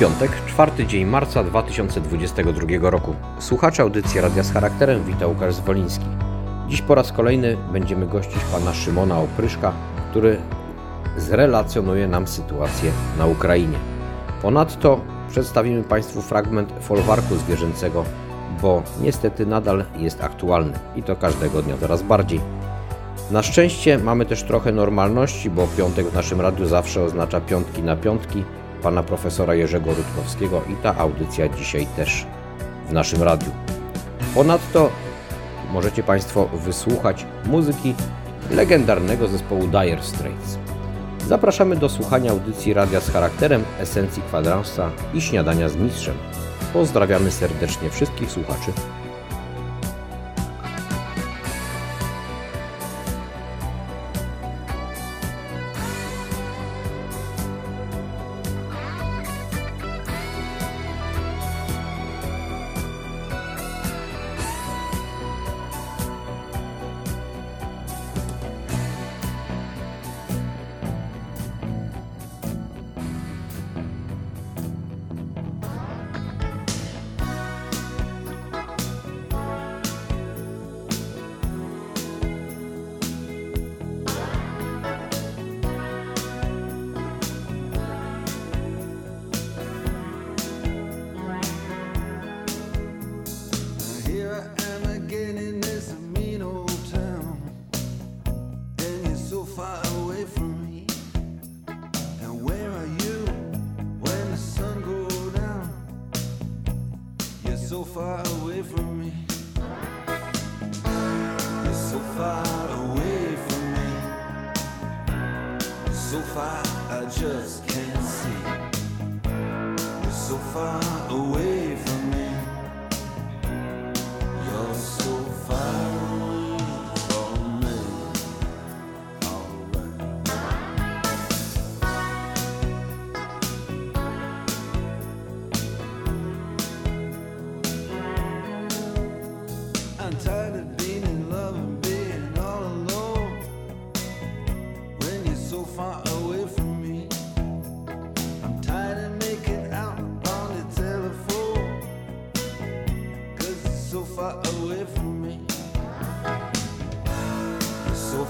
Piątek, czwarty dzień marca 2022 roku. Słuchacze audycji Radia z Charakterem wita Łukasz Zwoliński. Dziś po raz kolejny będziemy gościć pana Szymona Opryszka, który zrelacjonuje nam sytuację na Ukrainie. Ponadto przedstawimy Państwu fragment folwarku zwierzęcego, bo niestety nadal jest aktualny i to każdego dnia coraz bardziej. Na szczęście mamy też trochę normalności, bo piątek w naszym radiu zawsze oznacza piątki na piątki pana profesora Jerzego Rutkowskiego i ta audycja dzisiaj też w naszym radiu. Ponadto możecie Państwo wysłuchać muzyki legendarnego zespołu Dire Straits. Zapraszamy do słuchania audycji Radia z charakterem, esencji kwadransa i śniadania z mistrzem. Pozdrawiamy serdecznie wszystkich słuchaczy.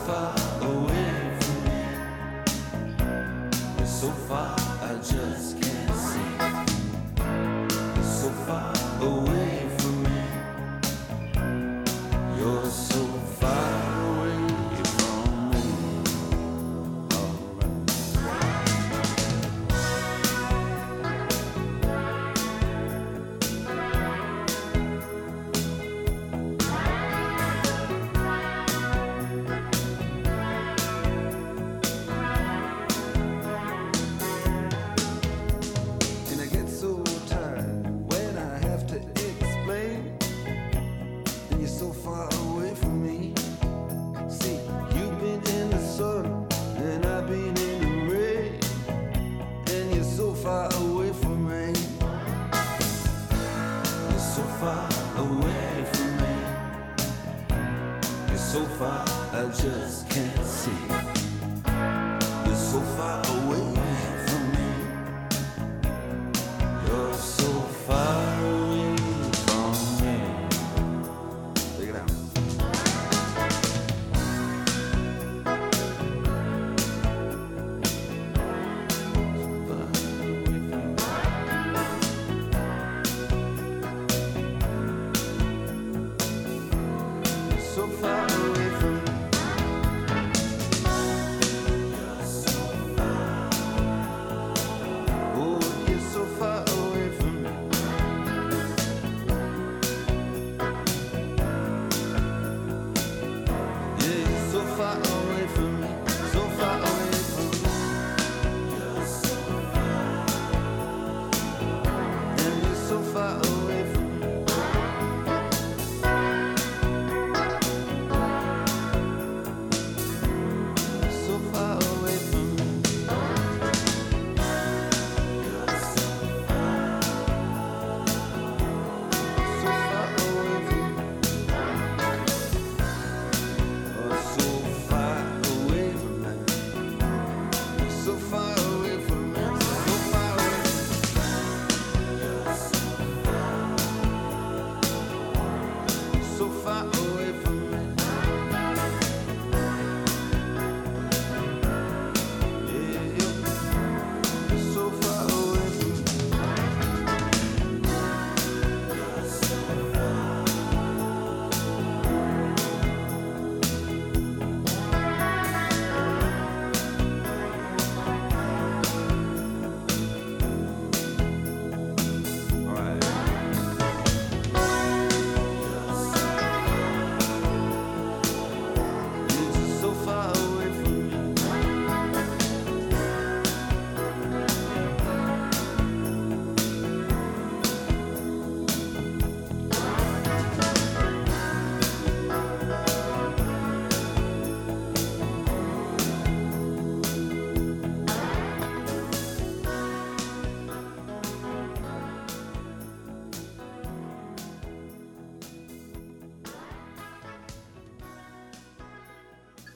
Far away from me. You're so far, I just can't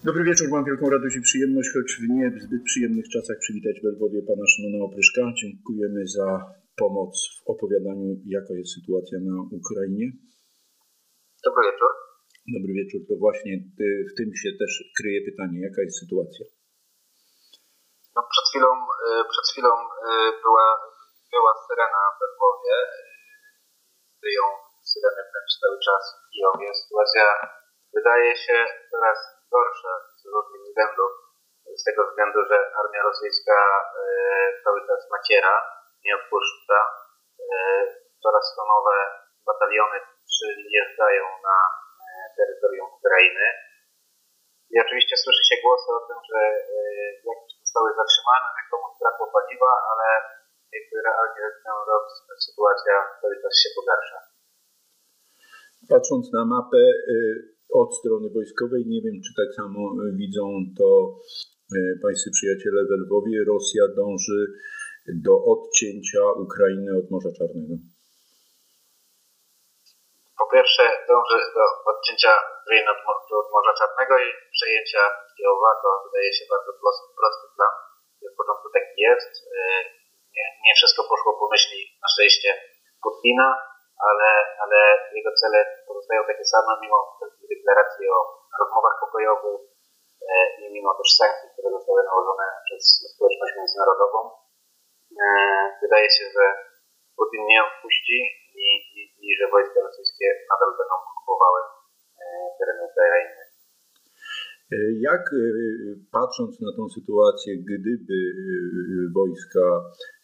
Dobry wieczór, mam wielką radość i przyjemność, choć w nie zbyt przyjemnych czasach przywitać w Lwowie pana Szymona Opryszka. Dziękujemy za pomoc w opowiadaniu, jaka jest sytuacja na Ukrainie. Dobry wieczór. Dobry wieczór, to właśnie y, w tym się też kryje pytanie, jaka jest sytuacja? No, przed chwilą, y, przed chwilą y, była, była syrena w Lwowie. Wyją syreny wręcz cały czas w Kijowie. Sytuacja wydaje się coraz gorsza z różnych względów. Z tego względu, że armia rosyjska y, cały czas naciera, nie odpuszcza. Coraz to nowe bataliony przyjeżdżają na terytorium Ukrainy. I oczywiście słyszy się głosy o tym, że jakieś zostały zatrzymane, że komuś brakło paliwa, ale jakby realnie biorąc sytuacja cały czas się pogarsza. Patrząc na mapę od strony wojskowej, nie wiem czy tak samo widzą to pańscy przyjaciele w Lwowie, Rosja dąży do odcięcia Ukrainy od Morza Czarnego. Po pierwsze dąży do odcięcia Ukrainy od, Morza Czarnego i przejęcia Kijowa. To wydaje się bardzo prosty, prosty plan. W początku taki jest. Nie, nie wszystko poszło po myśli na szczęście Putina, ale, ale jego cele pozostają takie same mimo deklaracji o rozmowach pokojowych i mimo też sankcji, które zostały nałożone przez społeczność międzynarodową. Wydaje się, że Putin nie odpuści i, i, i że wojska rosyjskie nadal będą okupowały tereny Ukrainy. Jak patrząc na tą sytuację, gdyby wojska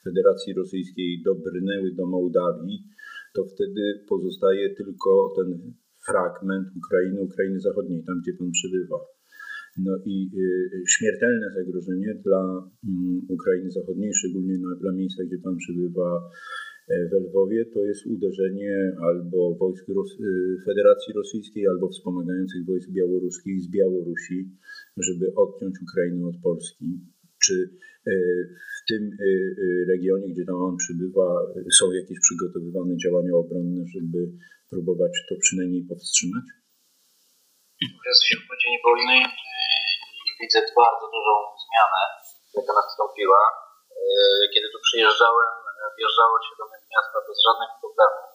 Federacji Rosyjskiej dobrnęły do Mołdawii, to wtedy pozostaje tylko ten fragment Ukrainy, Ukrainy Zachodniej, tam gdzie pan przebywa. No i śmiertelne zagrożenie dla Ukrainy Zachodniej, szczególnie dla miejsca, gdzie pan przebywa w Lwowie, to jest uderzenie albo wojsk Ros- Federacji Rosyjskiej, albo wspomagających wojsk białoruskich z Białorusi, żeby odciąć Ukrainę od Polski. Czy w tym regionie, gdzie tam on przybywa, są jakieś przygotowywane działania obronne, żeby próbować to przynajmniej powstrzymać? Jest siódmy dzień wojny i widzę bardzo dużą zmianę, jaka nastąpiła. Kiedy tu przyjeżdżałem, wjeżdżało się do miasta bez żadnych problemów,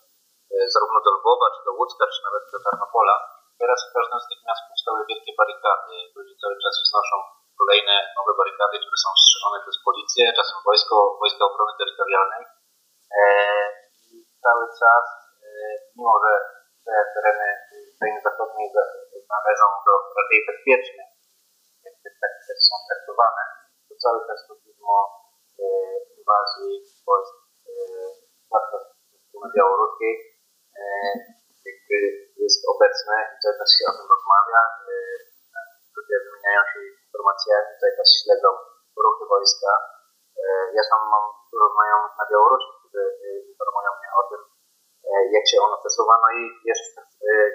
zarówno do Lwowa, czy do Łódzka, czy nawet do Tarnopola. Teraz w każdym z tych miast powstały wielkie barykady. Ludzie cały czas wznoszą kolejne nowe barykady, które są strzeżone przez policję, czasem wojsko, wojska obrony terytorialnej. I cały czas, mimo że te tereny Ukrainy Zachodniej należą do raczej bezpiecznych, tak też są traktowane, to cały czas to widmo inwazji wojsk zwłaszcza z strony białoruskiej jakby jest obecne i cały czas się o tym rozmawia. Ludzie wymieniają się informacjami, cały czas śledzą ruchy wojska. Ja sam mam dużo znajomych na Białorusi, którzy informują mnie o tym, jak się ono przesuwa. No i jeszcze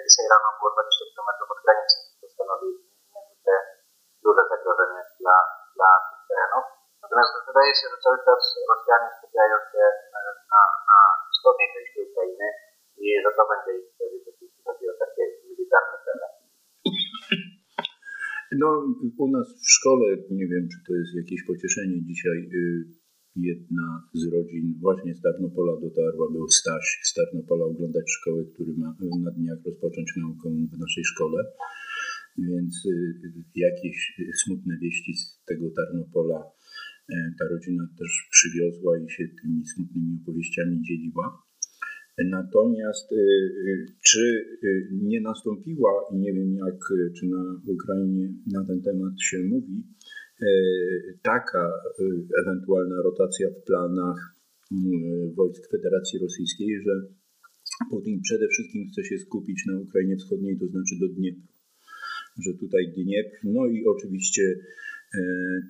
dzisiaj rano było 20 km od granicy, to stanowi duże zagrożenie dla, dla tych terenów. Natomiast wydaje się, że cały czas Rosjanie skupiają się na, na wschodniej części Ukrainy i że to będzie ich jeśli chodzi o takie militarne cele. No, u nas w szkole, nie wiem, czy to jest jakieś pocieszenie dzisiaj, jedna z rodzin właśnie z Tarnopola dotarła, był Staś z Tarnopola oglądać szkołę, który ma na dniach rozpocząć naukę w naszej szkole. Więc jakieś smutne wieści z tego Tarnopola ta rodzina też przywiozła i się tymi smutnymi opowieściami dzieliła. Natomiast czy nie nastąpiła, i nie wiem jak, czy na Ukrainie na ten temat się mówi, taka ewentualna rotacja w planach wojsk Federacji Rosyjskiej, że Putin przede wszystkim chce się skupić na Ukrainie Wschodniej, to znaczy do Dniepru. Że tutaj Dniepr, no i oczywiście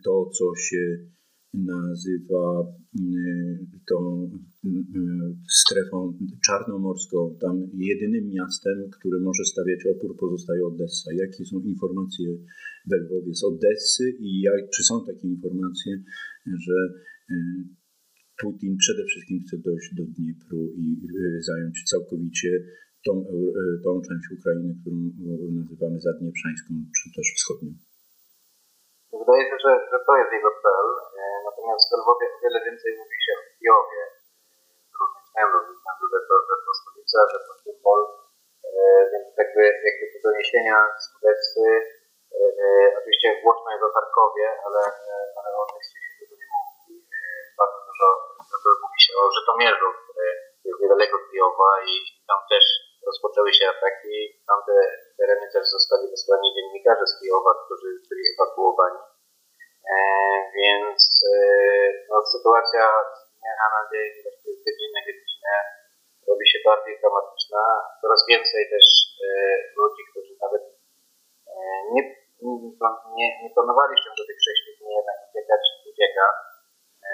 to, co się nazywa tą strefą czarnomorską. Tam jedynym miastem, które może stawiać opór pozostaje Odessa. Jakie są informacje w Lwowie z Odessy i jak, czy są takie informacje, że Putin przede wszystkim chce dojść do Dniepru i zająć całkowicie tą, tą część Ukrainy, którą nazywamy Zadnieprzańską, czy też wschodnią? wydaje się, że, że to jest jego cel. Natomiast w Lwowie o wiele więcej mówi się o Kijowie. Różnych względów, ze względu, to, że to stolica, że to. E, Więc jakby, jakby te doniesienia z Odessy, e, e, oczywiście głośno jest o Charkowie, ale, e, ale o Odessie się tego nie mówi. Bardzo dużo, dużo mówi się o Żytomierzu, który jest niedaleko Kijowa i tam też rozpoczęły się ataki. Tamte tereny też zostali wysłani dziennikarze z Kijowa, którzy byli ewakuowani. E, więc e, no, sytuacja z dnia na dzień, z godziny godzinę robi się bardziej dramatyczna. Coraz więcej też e, ludzi, którzy nawet nie, nie, nie, planowali jeszcze do tych 6 dni jednak uciekać, ucieka. E,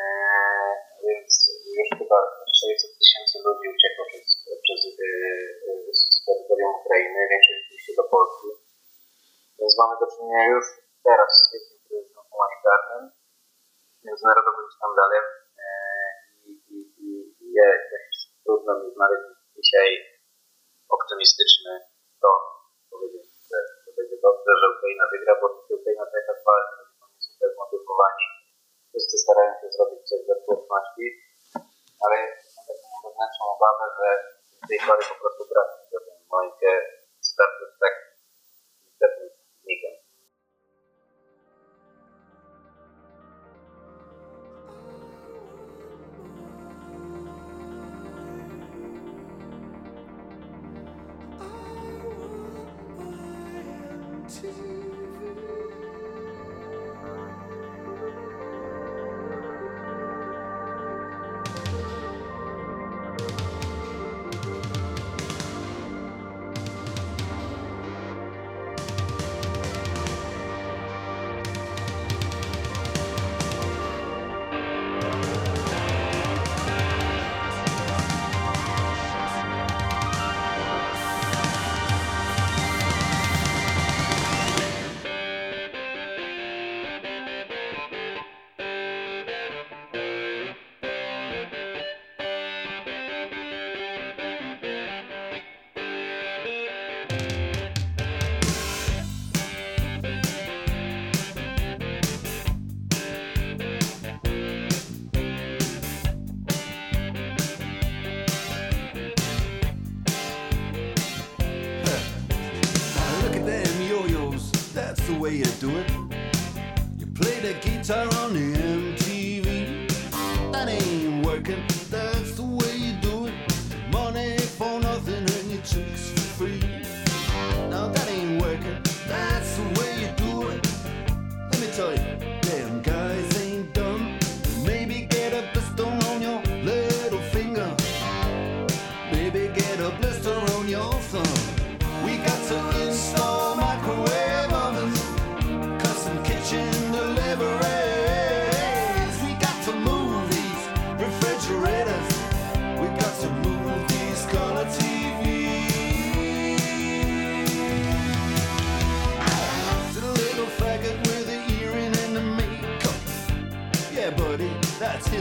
więc już chyba 600 tysięcy ludzi uciekło przez, przez terytorium Ukrainy, większość oczywiście do Polski. Więc mamy do czynienia już teraz z wielkim humanitarnym, międzynarodowym skandalem e, i, i, i, i trudno mi znaleźć dzisiaj optymistyczny ton, powiedzieć, że, że będzie dobrze, że Ukraina wygra, bo Ukraina to jakaś walka, że są super zmotywowani. Wszyscy starają się zrobić coś dla społeczności, ale mam taką wewnętrzną obawę, że tej pary po prostu braknie, że ten momencie startu z tak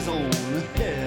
his own hair.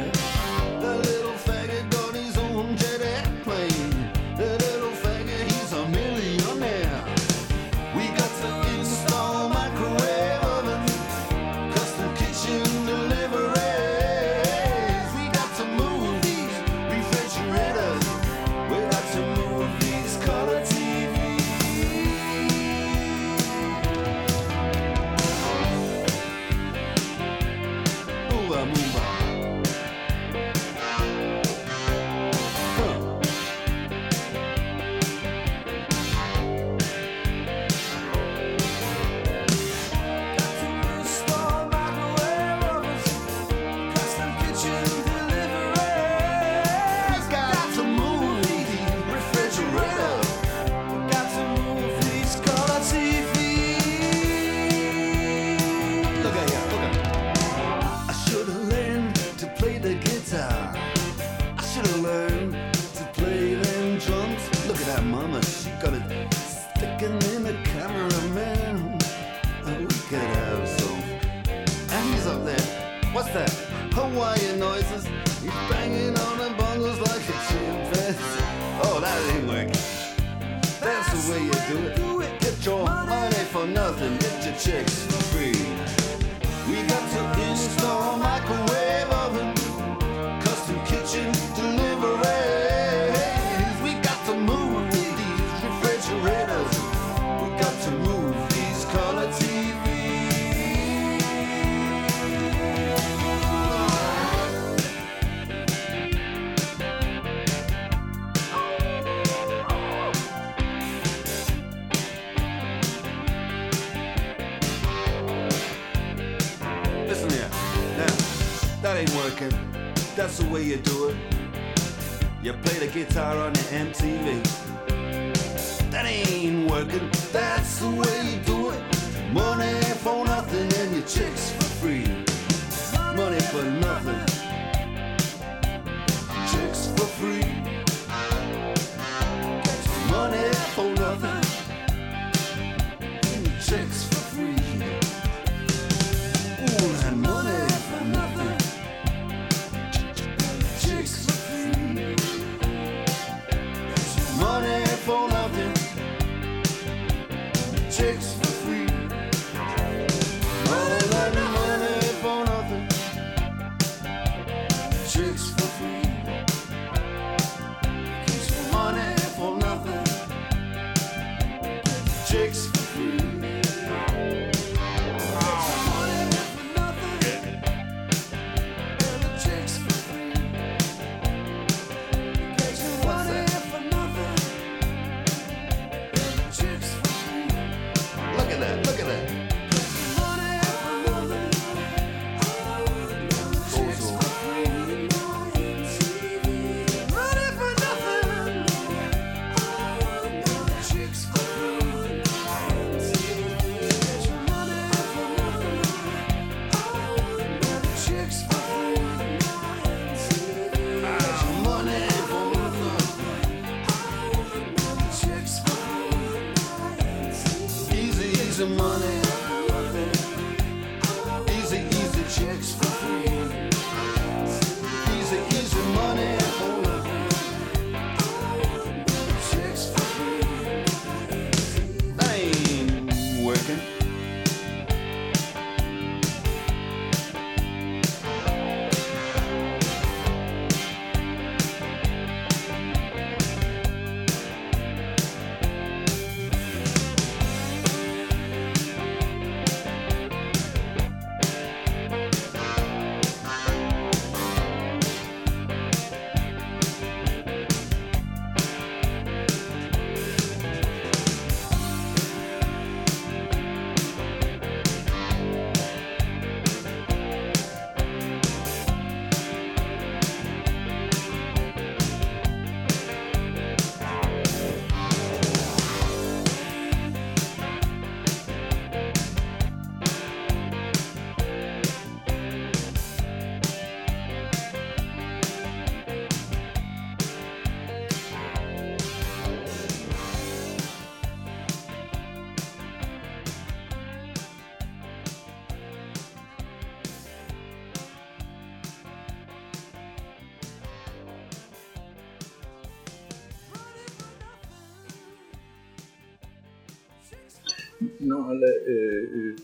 Guitar on the MTV.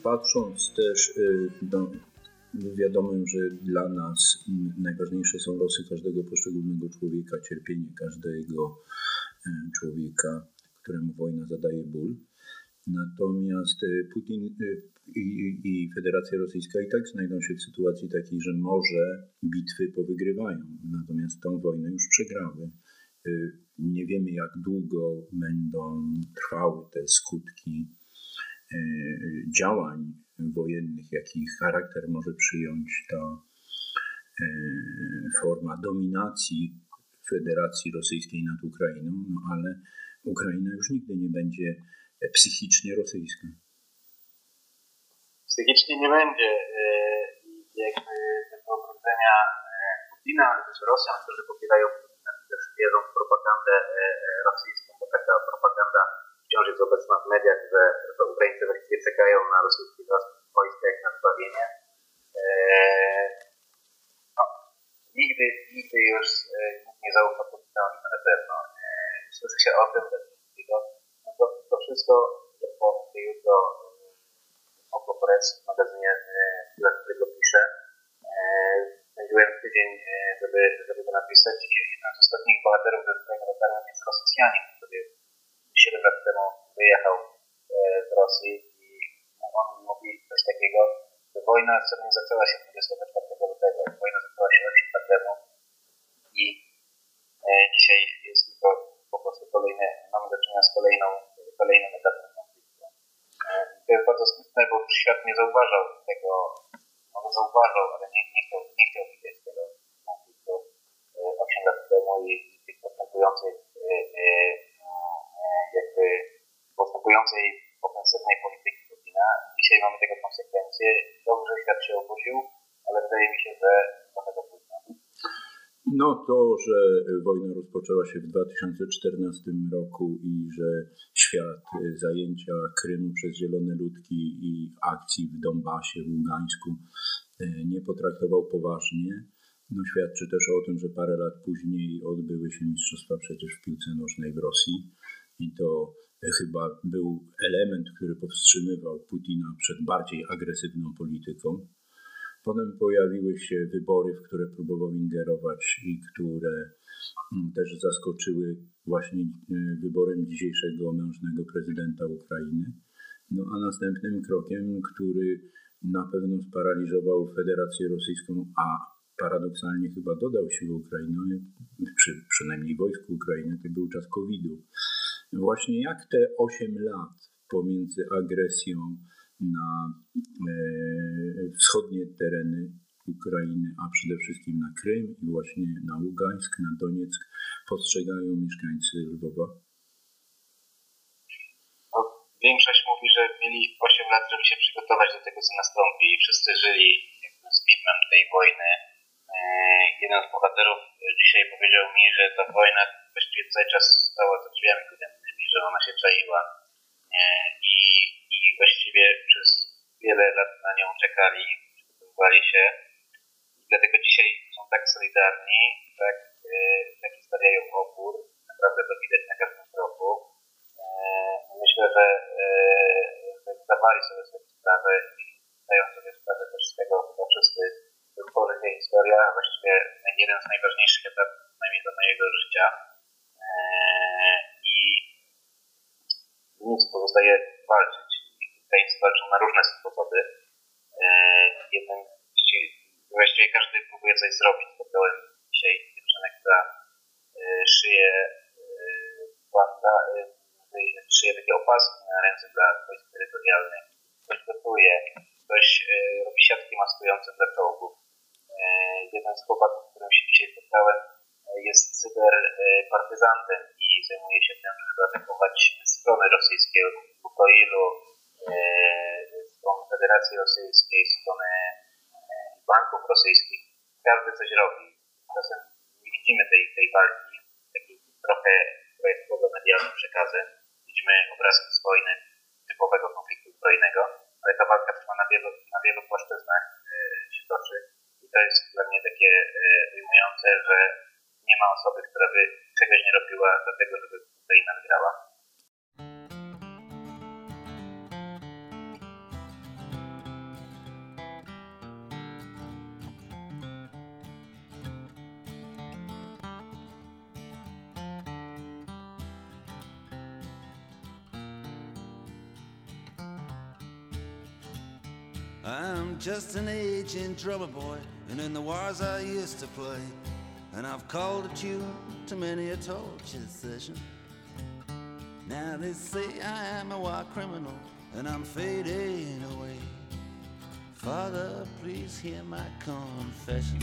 Patrząc też, y, no, wiadomo, że dla nas najważniejsze są losy każdego poszczególnego człowieka, cierpienie każdego y, człowieka, któremu wojna zadaje ból. Natomiast y, Putin i, Federacja Rosyjska i tak znajdą się w sytuacji takiej, że może bitwy powygrywają, natomiast tą wojnę już przegrały. Nie wiemy, jak długo będą trwały te skutki działań wojennych, jaki charakter może przyjąć ta e, forma dominacji Federacji Rosyjskiej nad Ukrainą, no ale Ukraina już nigdy nie będzie psychicznie rosyjska. psychicznie nie będzie e, jakby tego określenia e, Putina, ale też Rosjan, którzy popierają Putina, też wierzą w propagandę e, e, rosyjską, bo taka propaganda wciąż jest obecna w mediach, że to Ukraińcy właściwie czekają na rosyjski wojska jak na zbawienie. Eee, no, nigdy, nigdy już e, nikt nie zaufa Putinowi na pewno. Eee, słyszy się o tym, że no to, to wszystko, jak po jutro e, Oko Press w magazynie, e, dla którego piszę, eee, spędziłem tydzień, żeby, żeby to napisać. Jeden z ostatnich bohaterów, do którego dotarłem, jest Rosjanin, który 7 lat temu wyjechał e, z Rosji i on mówi coś takiego, że wojna wcale nie zaczęła się 24 lutego, wojna zaczęła się 8 lat temu i e, dzisiaj jest tylko po prostu kolejny, mamy do czynienia z kolejną, kolejnym etapem konfliktu. E, To jest bardzo smutne, bo świat nie zauważał tego, może zauważał, ale nie, nie, chciał, nie chciał widzieć tego konfliktu e, 8 lat temu i tych postępujących jakby postępującej ofensywnej polityki Putina. Dzisiaj mamy tego konsekwencje. Dobrze, świat się obudził, ale wydaje mi się, że trochę za późno. No to, że wojna rozpoczęła się w 2014 roku i że świat zajęcia Krymu przez Zielone Ludki i akcji w Donbasie, w Ługańsku e, nie potraktował poważnie, no świadczy też o tym, że parę lat później odbyły się mistrzostwa przecież w piłce nożnej w Rosji i to chyba był element, który powstrzymywał Putina przed bardziej agresywną polityką. Potem pojawiły się wybory, w które próbował ingerować i które mm, też zaskoczyły właśnie y, wyborem dzisiejszego mężnego prezydenta Ukrainy. No a następnym krokiem, który na pewno sparaliżował Federację Rosyjską, a paradoksalnie chyba dodał siły Ukrainy, przy, przynajmniej wojsku Ukrainy, to był czas COVID-u. Właśnie jak te 8 lat pomiędzy agresją na e, wschodnie tereny Ukrainy, a przede wszystkim na Krym i właśnie na Ługańsk, na Donieck postrzegają mieszkańcy Lwowa? No, większość mówi, że mieli 8 lat, żeby się przygotować do tego, co nastąpi wszyscy żyli z widmem tej wojny. E, Jeden z bohaterów dzisiaj powiedział mi, że ta wojna właściwie cały czas stała za drzwiami budynkowymi, że ona się czaiła i, i właściwie przez wiele lat na nią czekali, przygotowywali się dlatego dzisiaj są tak solidarni, tak, e, taki stawiają opór, naprawdę to widać na każdym kroku. E, Myślę, że, e, że zdawali sobie z tego sprawę i zdają sobie sprawę też z tego chyba wszyscy, tworzy się historia, a właściwie jeden z najważniejszych etapów, przynajmniej do mojego życia. E, I nic pozostaje walczyć. Ukraińcy walczą na różne sposoby. E, dzisiaj- właściwie każdy próbuje coś zrobić. Spotkałem dzisiaj dziewczynę, która e, szyje e, szyje takie opaski na ręce dla wojsk terytorialnych. Ktoś gotuje, ktoś robi siatki maskujące dla czołgów. Jeden z chłopaków, z którym się dzisiaj spotkałem, jest cyberpartyzantem i zajmuje się tym, żeby atakować strony rosyjskie, Lukoilu, e, strony Federacji Rosyjskiej, strony e, banków rosyjskich. Każdy coś robi. Czasem nie widzimy tej, tej walki, takiej trochę, poza medialnym przekazem. Widzimy obrazki z wojny, typowego konfliktu zbrojnego, ale ta walka trwa na wielu, na wielu płaszczyznach e, się toczy. I to jest dla mnie takie e, ujmujące, że nie ma osoby, która by czegoś nie robiła dlatego, żeby Ukraina wygrała. I'm just an aging drummer boy, and in the wars I used to play. And I've called a tune to many a torture session. Now they say I am a war criminal, and I'm fading away. Father, please hear my confession.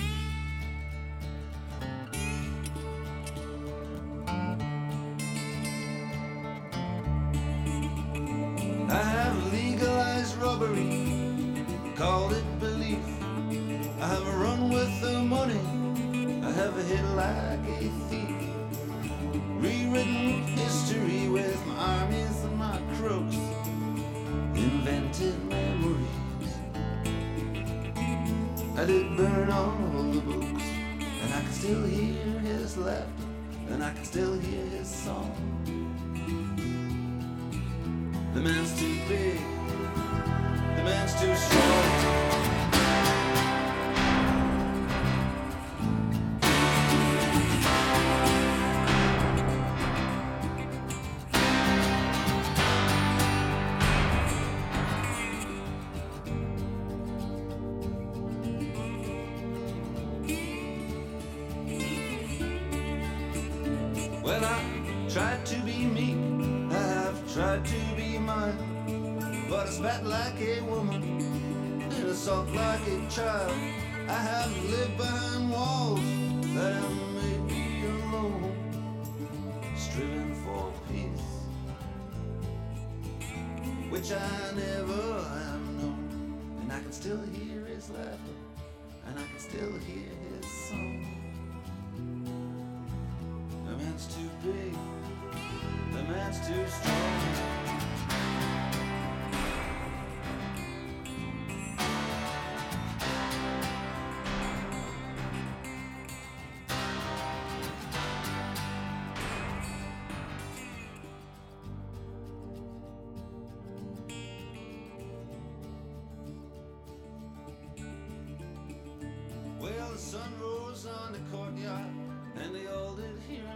All the books, and I can still hear his laughter, and I can still hear his song. The man's too big, The man's too strong.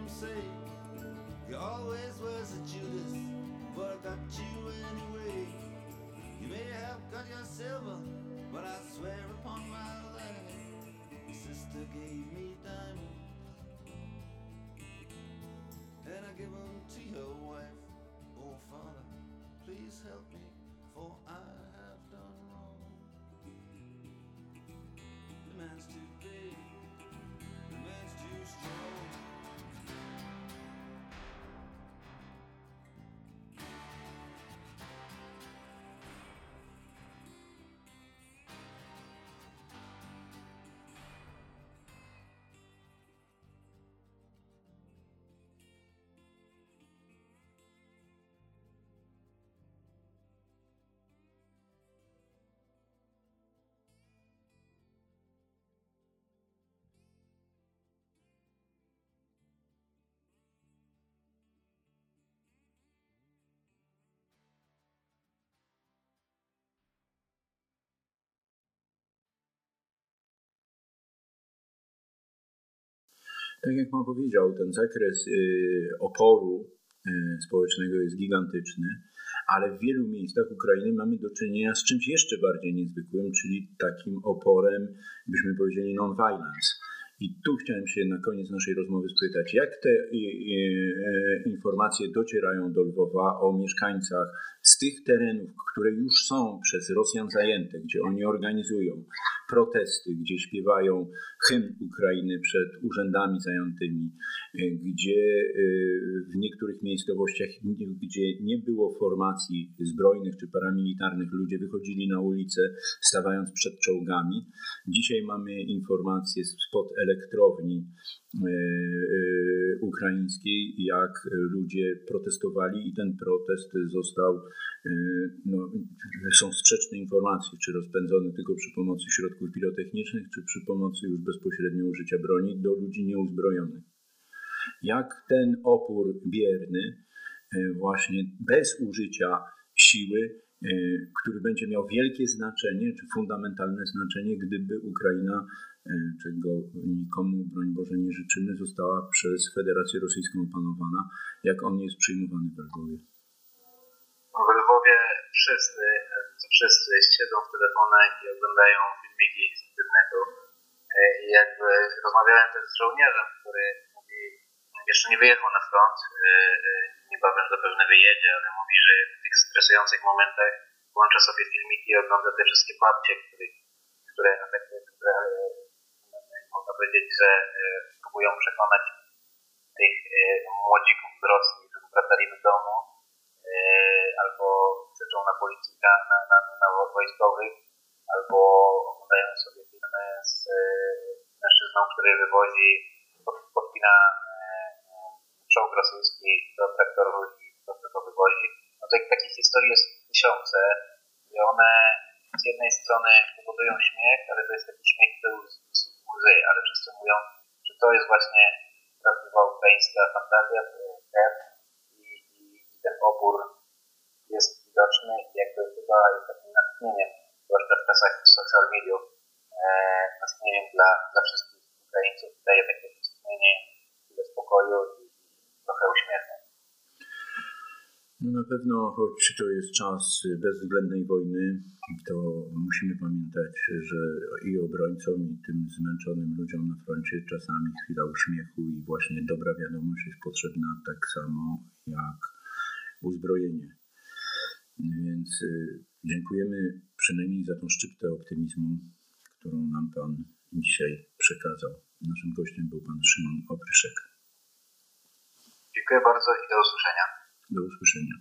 Him say, You always was a Judas, but I got you anyway. You may have got your silver, but I swear upon my life, your sister gave me diamonds, and I give them to your wife. Oh, Father, please help me, Tak jak Pan powiedział, ten zakres y, oporu y, społecznego jest gigantyczny, ale w wielu miejscach Ukrainy mamy do czynienia z czymś jeszcze bardziej niezwykłym, czyli takim oporem, byśmy powiedzieli, non-violence. I tu chciałem się na koniec naszej rozmowy spytać, jak te y, e, informacje docierają do Lwowa o mieszkańcach z tych terenów, które już są przez Rosjan zajęte, gdzie oni organizują protesty, gdzie śpiewają hymn Ukrainy przed urzędami zajętymi, y, gdzie y, w niektórych miejscowościach, gdzie nie było formacji zbrojnych czy paramilitarnych, ludzie wychodzili na ulicę, stawając przed czołgami. Dzisiaj mamy informacje spod elektrowni y, ukraińskiej, jak ludzie protestowali i ten protest został, no, są sprzeczne informacje, czy rozpędzony tylko przy pomocy środków pirotechnicznych, czy przy pomocy już bezpośrednio użycia broni do ludzi nieuzbrojonych. Jak ten opór bierny, y, właśnie bez użycia siły, y, który będzie miał wielkie znaczenie, czy fundamentalne znaczenie, gdyby Ukraina, czego nikomu, broń Boże, nie życzymy, została przez Federację Rosyjską opanowana, jak on jest przyjmowany w Lwowie. Wszyscy, to wszyscy siedzą w telefonach i oglądają filmiki z internetu. E, I jakby rozmawiałem też z żołnierzem, który mówi, jeszcze nie wyjechał na front, e, e, niebawem zapewne wyjedzie, ale mówi, że w tych stresujących momentach włącza sobie filmiki i ogląda te wszystkie babcie, które, które, które można powiedzieć, że próbują przekonać tych młodzików z Rosji, żeby wracali do domu, albo krzyczą na policji, na, na, na, wojskowych, albo oglądają sobie filmy z mężczyzną, który wywozi, pod, podpina czołg rosyjski do traktoru i po prostu wywozi. No to takich historii jest tysiące i one z jednej strony powodują śmiech, ale to jest taki śmiech do łzy, ale wszyscy mówią, że to jest właśnie prawdziwa ukraińska fantazja, ten opór jest widoczny i jakby chyba jest takim natchnieniem, zwłaszcza w czasach social mediów, e, natchnieniem dla, dla wszystkich Ukraińców. Daje takie westchnienie, chwilę spokoju i trochę uśmiechu. No na pewno, choć to jest czas bezwzględnej wojny, to musimy pamiętać, że i obrońcom, i tym zmęczonym ludziom na froncie czasami chwila uśmiechu i właśnie dobra wiadomość jest potrzebna tak samo jak uzbrojenie. Więc y, dziękujemy przynajmniej za tą szczyptę optymizmu, którą nam Pan dzisiaj przekazał. Naszym gościem był Pan Szymon Opryszek. Dziękuję bardzo i do usłyszenia. Do usłyszenia.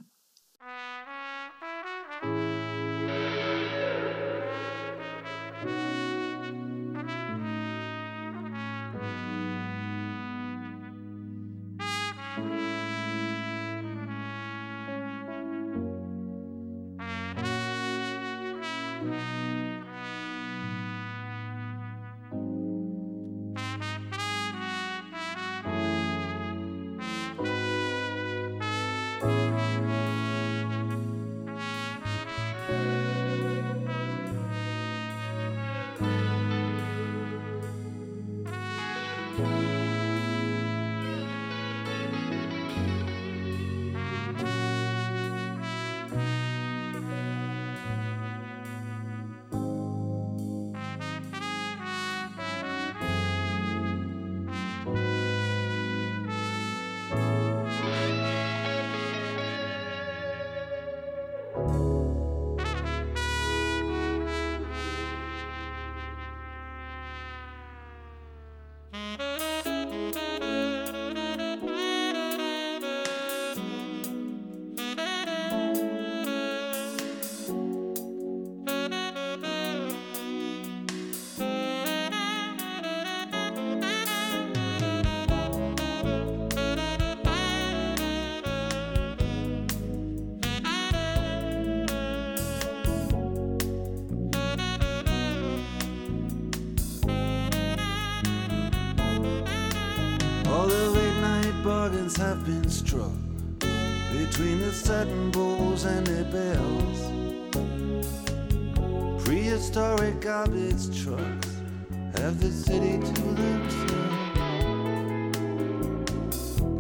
Have struck between the satin bowls and their bells. Prehistoric garbage trucks have the city to themselves.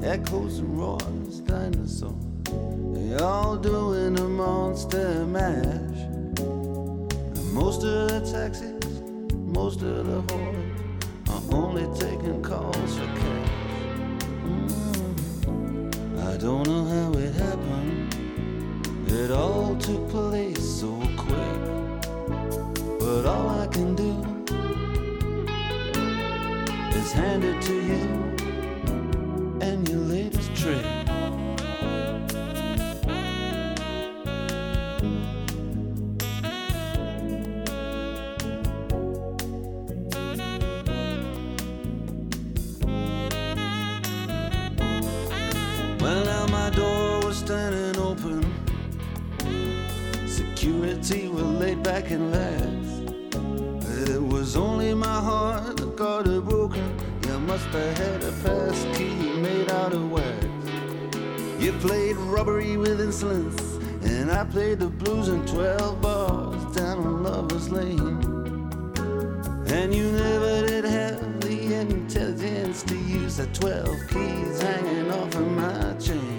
Echoes and roars, dinosaurs, Have had a pass key made out of wax. You played robbery with insolence, and I played the blues in 12 bars down on Lover's Lane. And you never did have the intelligence to use the 12 keys hanging off of my chain.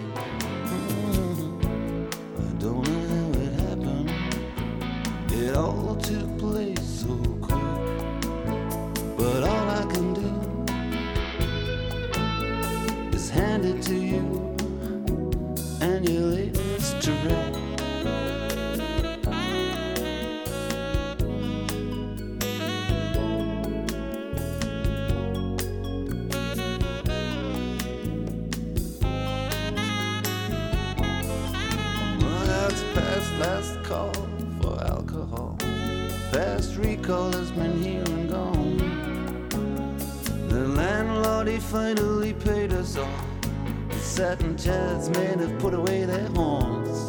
Satin chairs men have put away their horns.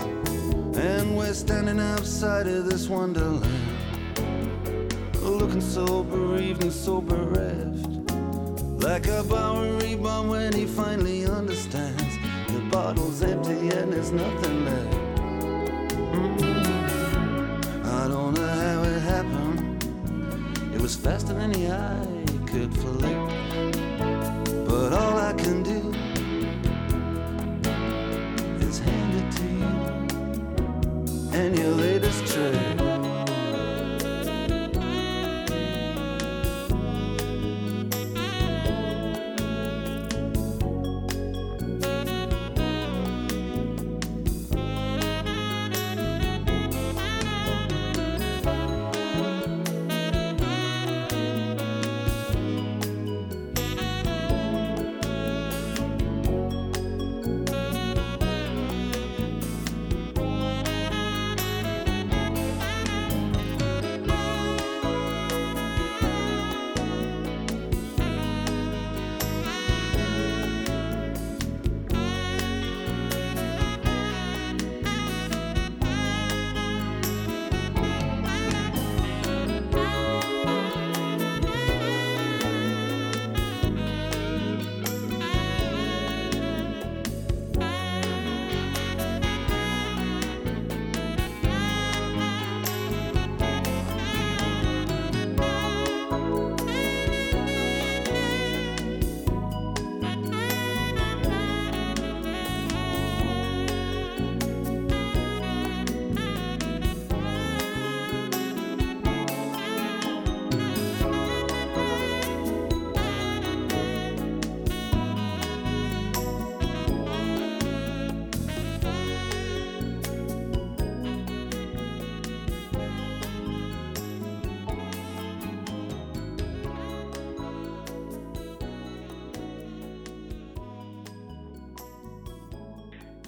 And we're standing outside of this wonderland. Looking so bereaved and so bereft. Like a Bowery bomb when he finally understands. The bottle's empty and there's nothing left. Mm. I don't moves faster than the eye could flick.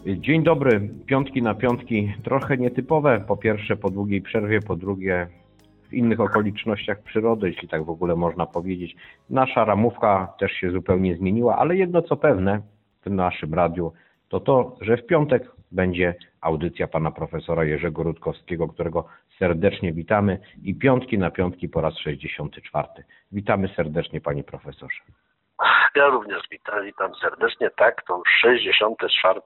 Dzień dobry. Piątki na piątki trochę nietypowe. Po pierwsze po długiej przerwie, po drugie w innych okolicznościach przyrody, jeśli tak w ogóle można powiedzieć. Nasza ramówka też się zupełnie zmieniła, ale jedno co pewne w naszym radiu to to, że w piątek będzie audycja pana profesora Jerzego Rutkowskiego, którego serdecznie witamy i piątki na piątki po raz 64. Witamy serdecznie panie profesorze. Ja również witam, witam serdecznie. Tak, to już 64.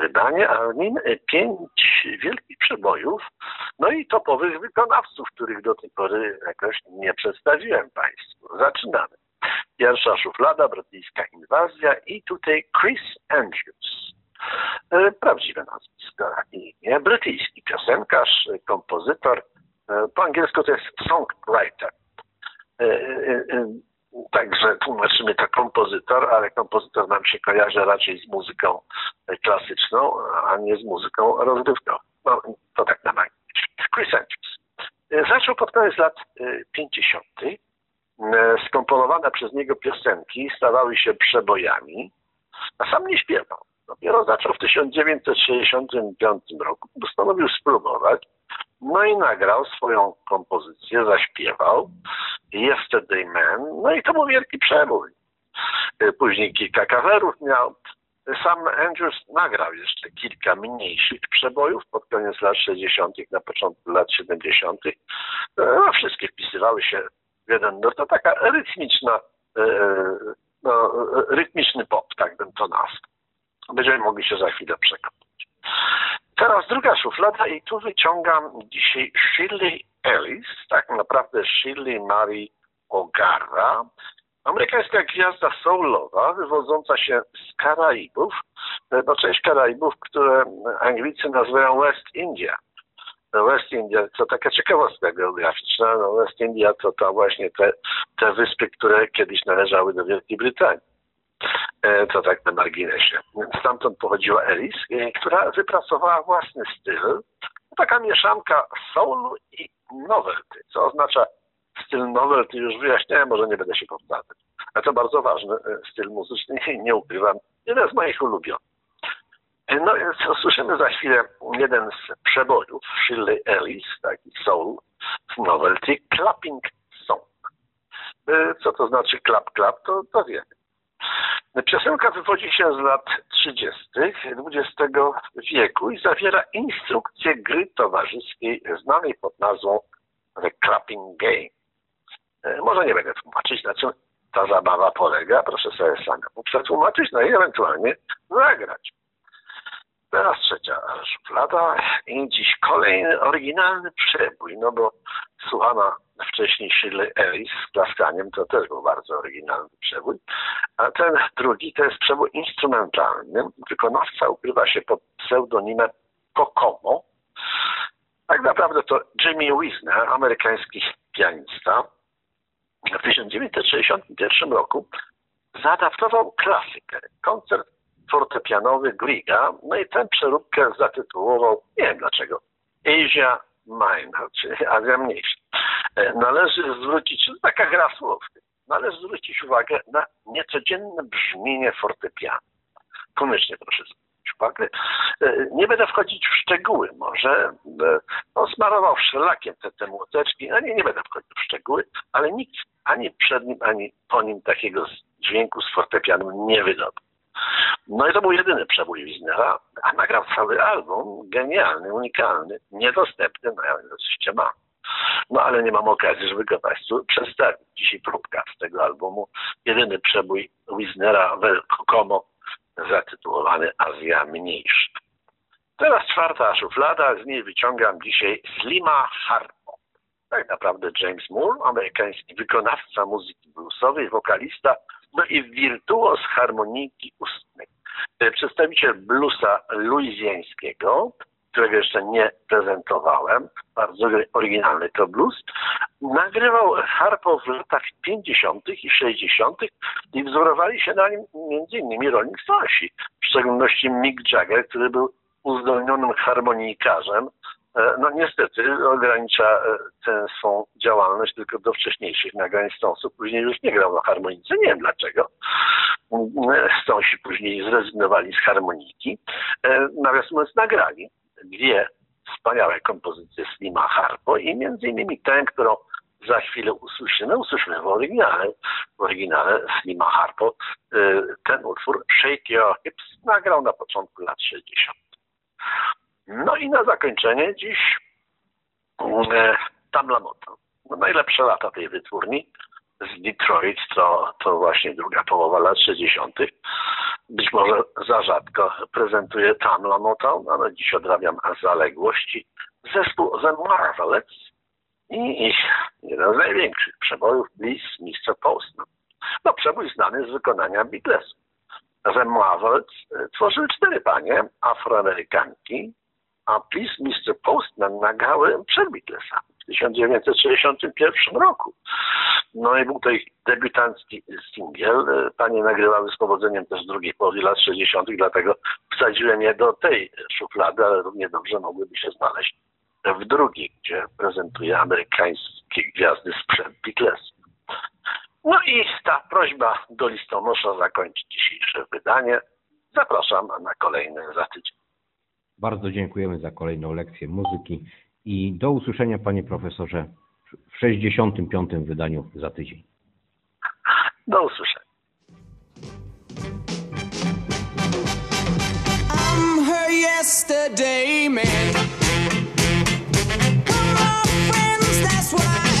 wydanie, a nim pięć wielkich przebojów, no i topowych wykonawców, których do tej pory jakoś nie przedstawiłem Państwu. Zaczynamy. Pierwsza szuflada, brytyjska inwazja i tutaj Chris Andrews. E, Prawdziwe nazwisko i imię. Brytyjski piosenkarz, kompozytor, e, po angielsku to jest songwriter. Także tłumaczymy to kompozytor, ale kompozytor nam się kojarzy raczej z muzyką klasyczną, a nie z muzyką rozrywkową. No, to tak na margines. Chris Andrews. Zaczął pod koniec lat y, 50. Y, Skomponowane przez niego piosenki stawały się przebojami, a sam nie śpiewał. Dopiero zaczął w 1965 roku. Postanowił spróbować. No i nagrał swoją kompozycję, zaśpiewał Yesterday Man, no i to był wielki przebój. Y, Później kilka kawerów miał. Sam Andrews nagrał jeszcze kilka mniejszych przebojów pod koniec lat 60., na początku lat 70. No, wszystkie wpisywały się w jeden, no to taka rytmiczna, y, no, rytmiczny pop, tak bym to nazwał. Będziemy mogli się za chwilę przekonać. Teraz druga szuflada i tu wyciągam dzisiaj Shirley Ellis, tak naprawdę Shirley Mary O'Gara, amerykańska gwiazda soulowa wywodząca się z Karaibów, no część Karaibów, które Anglicy nazywają West India. West India, to taka ciekawostka geograficzna, no West India to, to właśnie te, te wyspy, które kiedyś należały do Wielkiej Brytanii. E, To tak na marginesie. Stamtąd pochodziła Ellis, e, która wypracowała własny styl. Taka mieszanka soulu i novelty, co oznacza styl novelty, już wyjaśniałem, może nie będę się powtarzać. Ale to bardzo ważny e, styl muzyczny nie ukrywam, jeden z moich ulubionych. No więc usłyszymy za chwilę jeden z przebojów Shirley Ellis, taki soul, novelty Clapping Song. Co to znaczy clap clap, to, to wiemy. Piosenka wywodzi się z lat 30. XX wieku i zawiera instrukcję gry towarzyskiej znanej pod nazwą The Clapping Game. E, Może nie będę tłumaczyć, na czym ta zabawa polega. Proszę sobie samemu przetłumaczyć, no i ewentualnie zagrać. Teraz trzecia szuflada i dziś kolejny oryginalny przebój, no bo słuchana wcześniej Shirley Ellis z klaskaniem to też był bardzo oryginalny przebój, a ten drugi to jest przebój instrumentalny. Wykonawca ukrywa się pod pseudonimem Kokomo. Tak naprawdę to Jimmy Wisner, amerykański pianista. W 1961 roku zaadaptował klasykę, koncert fortepianowy Griega, no i tę przeróbkę zatytułował, nie wiem dlaczego, Asia Minor, czyli Azja Mniejsza. E, Należy zwrócić, taka gra słów, należy zwrócić uwagę na niecodzienne brzmienie fortepianu. Koniecznie proszę zwrócić uwagę. E, Nie będę wchodzić w szczegóły może. e, No, smarował szlakiem te, te młoteczki, no nie, nie będę wchodził w szczegóły, ale nikt ani przed nim, ani po nim takiego dźwięku z fortepianu nie wydobył. No i to był jedyny przebój Wisnera, a nagrał cały album, genialny, unikalny, niedostępny, no ja oczywiście mam. No ale nie mam okazji, żeby go Państwu przedstawić. Dzisiaj próbka z tego albumu. Jedyny przebój Wisnera Kokomo zatytułowany Azja Mniejsza. Teraz czwarta szuflada, z niej wyciągam dzisiaj Slima Harpo. Tak naprawdę James Moore, amerykański wykonawca muzyki bluesowej, wokalista, no i wirtuoz harmoniki ustnej. E, Przedstawiciel bluesa luizjańskiego, którego jeszcze nie prezentowałem, bardzo oryginalny to blues, nagrywał harpo w latach 50. i 60. i wzorowali się na nim m.in. Rolling Stonesi, w szczególności Mick Jagger, który był uzdolnionym harmonikarzem. E, No niestety ogranicza e, tę swą działalność tylko do wcześniejszych nagrań Stonesów. Później już nie grał na harmonice, nie wiem dlaczego. Mm, Stonesi później zrezygnowali z harmoniki. E, Nawiasem mówiąc nagrali dwie wspaniałe kompozycje Slima Harpo i między innymi tę, którą za chwilę usłyszymy, usłyszymy w oryginale, w oryginale Slima Harpo. E, Ten utwór Shake Your Hips nagrał na początku lat 60. No i na zakończenie dziś e, Tamla Moto. No, najlepsze lata tej wytwórni z Detroit to, to właśnie druga połowa lat 60. Być może za rzadko prezentuję Tamla Motown, ale dziś odrabiam zaległości. Zespół The Marvelettes i ich jeden z największych przebojów Please Mr. Postman. No przebój znany z wykonania Beatlesów. The Marvelettes e, tworzyły cztery panie, afroamerykanki, a Please Mr. Postman nagrały przed Beatlesami w 1961 roku. No i był to ich debiutancki singiel. Panie nagrywały z powodzeniem też w drugiej połowie lat 60., dlatego wsadziłem je do tej szuflady, ale równie dobrze mogłyby się znaleźć w drugiej, gdzie prezentuje amerykańskie gwiazdy sprzęt Beatlesów. No i ta prośba do listonosza zakończy dzisiejsze wydanie. Zapraszam na kolejne za tydzień. Bardzo dziękujemy za kolejną lekcję muzyki i do usłyszenia panie profesorze w 65. wydaniu za tydzień. Do usłyszenia. Yesterday man. We're all friends, that's what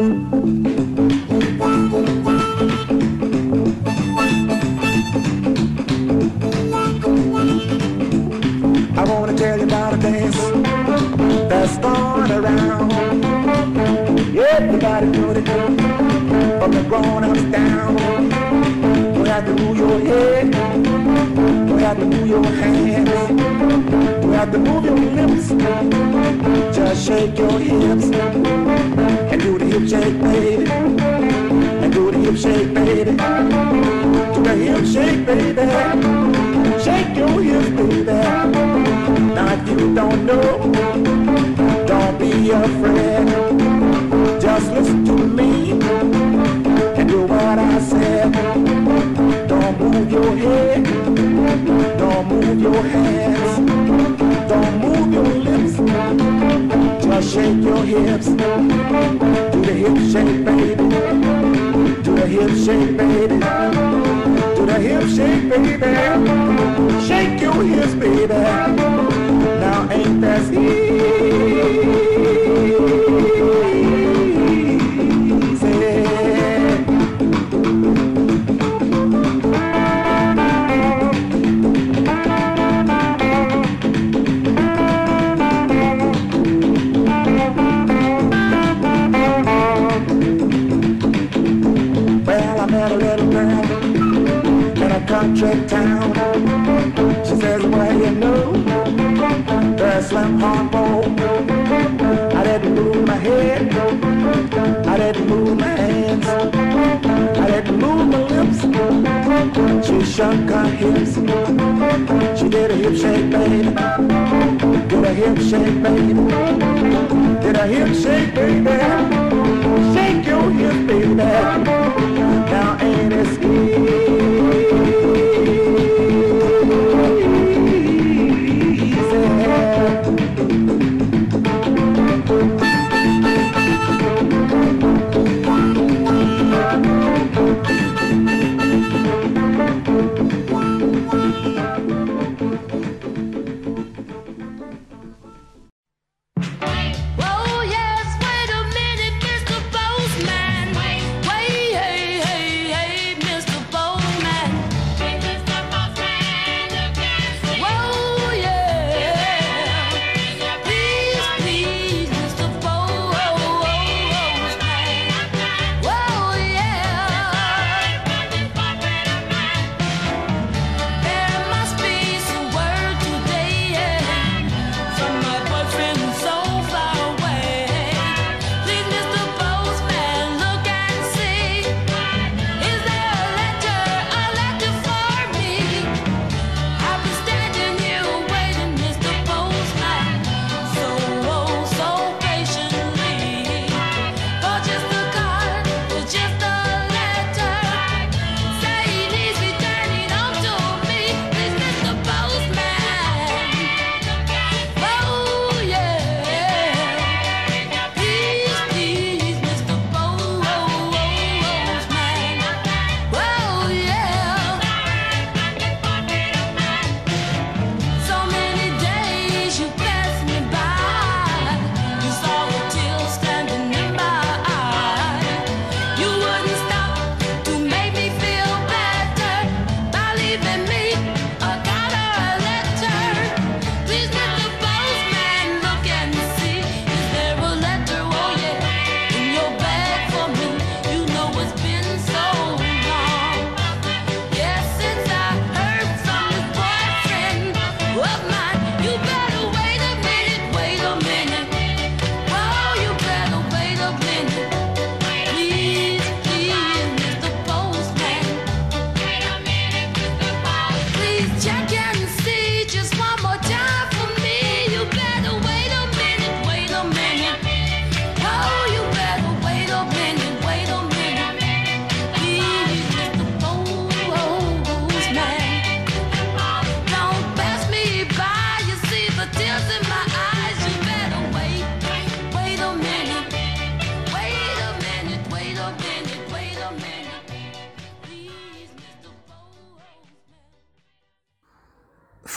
I wanna tell you about a dance that's going around. Everybody do it, from the grown-ups down. You have to move your head, you have to move your hands, have to move your lips. Just shake your hips and do the hip shake, baby, and do the hip shake, baby, do the hip shake, baby. Shake your hips, baby. Now if you don't know, don't be afraid. Just listen to me and do what I said. Don't move your head, don't move your hands, Shake your hips. Do the hip shake, baby. Do the hip shake, baby. Do the hip shake, baby. Shake your hips, baby. Now ain't that easy? Country town. She says, well, you know, the slim hard bowl. I didn't move my head. I didn't move my hands. I didn't move my lips. She shook her hips. She did a hip shake, baby. Did a hip shake, baby. Did a hip shake, baby. Shake your hips, baby. Now ain't it easy?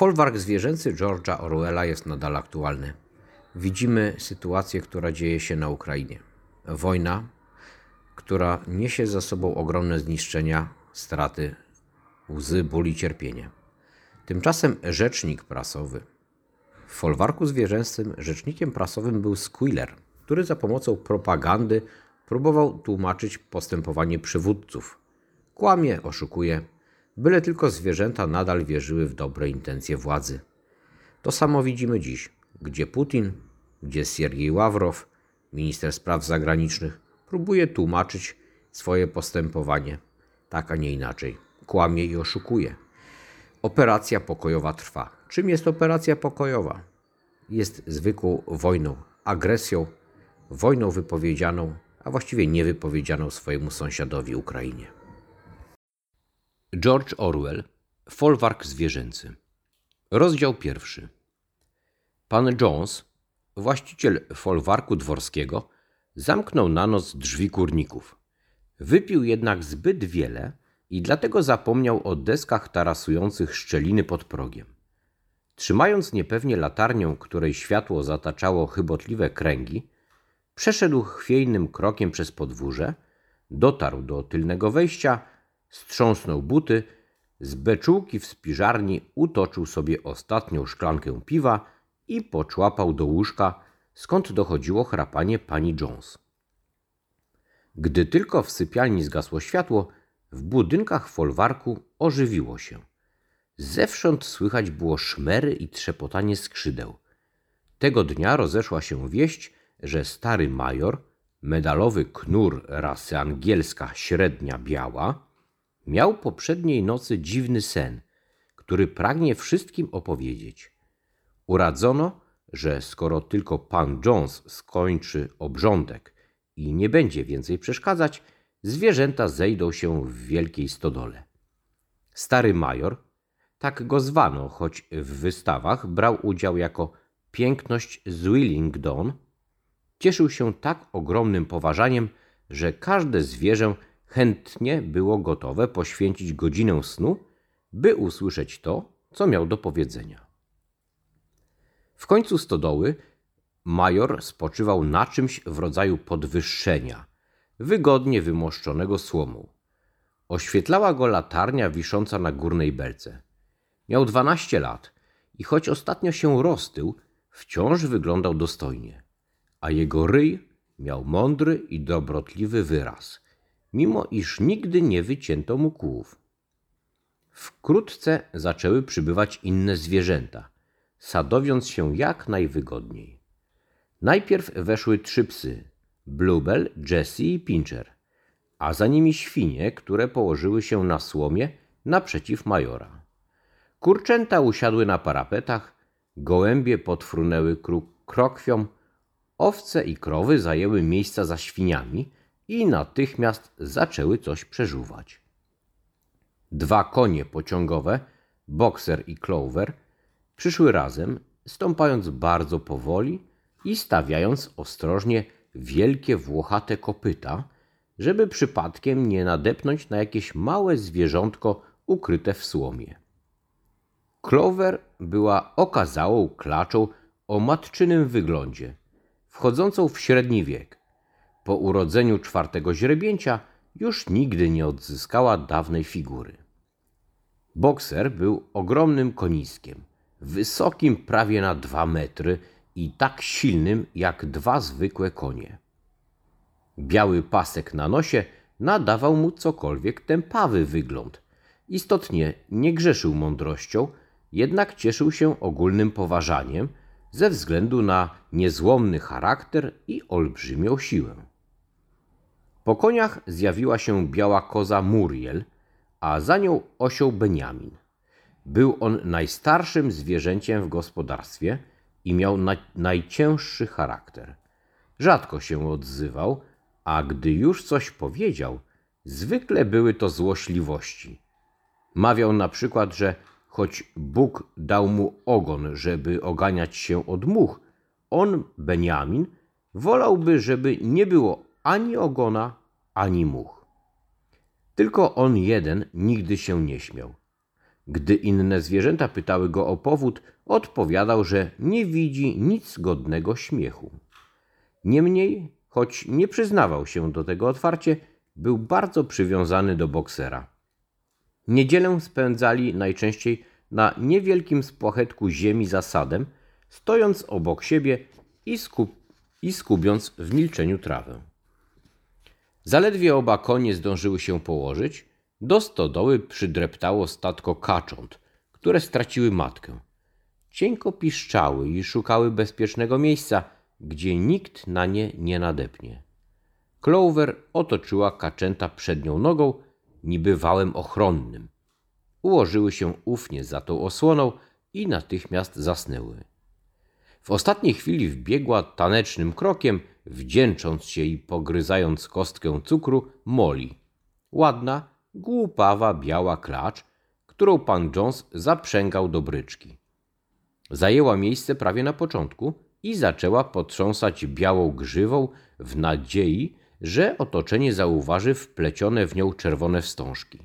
Folwark zwierzęcy George'a Orwella jest nadal aktualny. Widzimy sytuację, która dzieje się na Ukrainie. Wojna, która niesie za sobą ogromne zniszczenia, straty, łzy, ból i cierpienie. Tymczasem rzecznik prasowy. W folwarku zwierzęcym rzecznikiem prasowym był Squealer, który za pomocą propagandy próbował tłumaczyć postępowanie przywódców. Kłamie, oszukuje, byle tylko zwierzęta nadal wierzyły w dobre intencje władzy. To samo widzimy dziś, gdzie Putin, gdzie Siergiej Ławrow, minister spraw zagranicznych, próbuje tłumaczyć swoje postępowanie. Tak, a nie inaczej. Kłamie i oszukuje. Operacja pokojowa trwa. Czym jest operacja pokojowa? Jest zwykłą wojną, agresją, wojną wypowiedzianą, a właściwie niewypowiedzianą swojemu sąsiadowi Ukrainie. George Orwell, Folwark zwierzęcy. Rozdział pierwszy. Pan Jones, właściciel folwarku dworskiego, zamknął na noc drzwi kurników. Wypił jednak zbyt wiele i dlatego zapomniał o deskach tarasujących szczeliny pod progiem. Trzymając niepewnie latarnię, której światło zataczało chybotliwe kręgi, przeszedł chwiejnym krokiem przez podwórze, dotarł do tylnego wejścia, strząsnął buty, z beczułki w spiżarni utoczył sobie ostatnią szklankę piwa i poczłapał do łóżka, skąd dochodziło chrapanie pani Jones. Gdy tylko w sypialni zgasło światło, w budynkach folwarku ożywiło się. Zewsząd słychać było szmery i trzepotanie skrzydeł. Tego dnia rozeszła się wieść, że stary major, medalowy knur rasy angielska średnia biała, miał poprzedniej nocy dziwny sen, który pragnie wszystkim opowiedzieć. Uradzono, że skoro tylko pan Jones skończy obrządek i nie będzie więcej przeszkadzać, zwierzęta zejdą się w wielkiej stodole. Stary major, tak go zwano, choć w wystawach brał udział jako piękność Zwillingdon, cieszył się tak ogromnym poważaniem, że każde zwierzę chętnie było gotowe poświęcić godzinę snu, by usłyszeć to, co miał do powiedzenia. W końcu stodoły major spoczywał na czymś w rodzaju podwyższenia, wygodnie wymoszczonego słomą. Oświetlała go latarnia wisząca na górnej belce. Miał dwanaście lat i choć ostatnio się roztył, wciąż wyglądał dostojnie, a jego ryj miał mądry i dobrotliwy wyraz, mimo iż nigdy nie wycięto mu kłów. Wkrótce zaczęły przybywać inne zwierzęta, sadowiąc się jak najwygodniej. Najpierw weszły trzy psy: Bluebell, Jessie i Pincher, a za nimi świnie, które położyły się na słomie naprzeciw majora. Kurczęta usiadły na parapetach, gołębie podfrunęły kruk krokwiom, owce i krowy zajęły miejsca za świniami i natychmiast zaczęły coś przeżuwać. Dwa konie pociągowe, Boxer i Clover, przyszły razem, stąpając bardzo powoli i stawiając ostrożnie wielkie włochate kopyta, żeby przypadkiem nie nadepnąć na jakieś małe zwierzątko ukryte w słomie. Clover była okazałą klaczą o matczynym wyglądzie, wchodzącą w średni wiek. Po urodzeniu czwartego źrebięcia już nigdy nie odzyskała dawnej figury. Bokser był ogromnym koniskiem, wysokim prawie na dwa metry i tak silnym jak dwa zwykłe konie. Biały pasek na nosie nadawał mu cokolwiek tępawy wygląd. Istotnie nie grzeszył mądrością, jednak cieszył się ogólnym poważaniem ze względu na niezłomny charakter i olbrzymią siłę. Po koniach zjawiła się biała koza Muriel, a za nią osioł Beniamin. Był on najstarszym zwierzęciem w gospodarstwie i miał na, najcięższy charakter. Rzadko się odzywał, a gdy już coś powiedział, zwykle były to złośliwości. Mawiał na przykład, że choć Bóg dał mu ogon, żeby oganiać się od much, on, Beniamin, wolałby, żeby nie było ani ogona, ani much. Tylko on jeden nigdy się nie śmiał. Gdy inne zwierzęta pytały go o powód, odpowiadał, że nie widzi nic godnego śmiechu. Niemniej, choć nie przyznawał się do tego otwarcie, był bardzo przywiązany do boksera. Niedzielę spędzali najczęściej na niewielkim spłachetku ziemi za sadem, stojąc obok siebie i, i skubiąc w milczeniu trawę. Zaledwie oba konie zdążyły się położyć, do stodoły przydreptało statko kacząt, które straciły matkę. Cienko piszczały i szukały bezpiecznego miejsca, gdzie nikt na nie nie nadepnie. Clover otoczyła kaczęta przednią nogą, niby wałem ochronnym. Ułożyły się ufnie za tą osłoną i natychmiast zasnęły. W ostatniej chwili wbiegła tanecznym krokiem, wdzięcząc się i pogryzając kostkę cukru, Molly. Ładna, głupawa, biała klacz, którą pan Jones zaprzęgał do bryczki. Zajęła miejsce prawie na początku i zaczęła potrząsać białą grzywą w nadziei, że otoczenie zauważy wplecione w nią czerwone wstążki.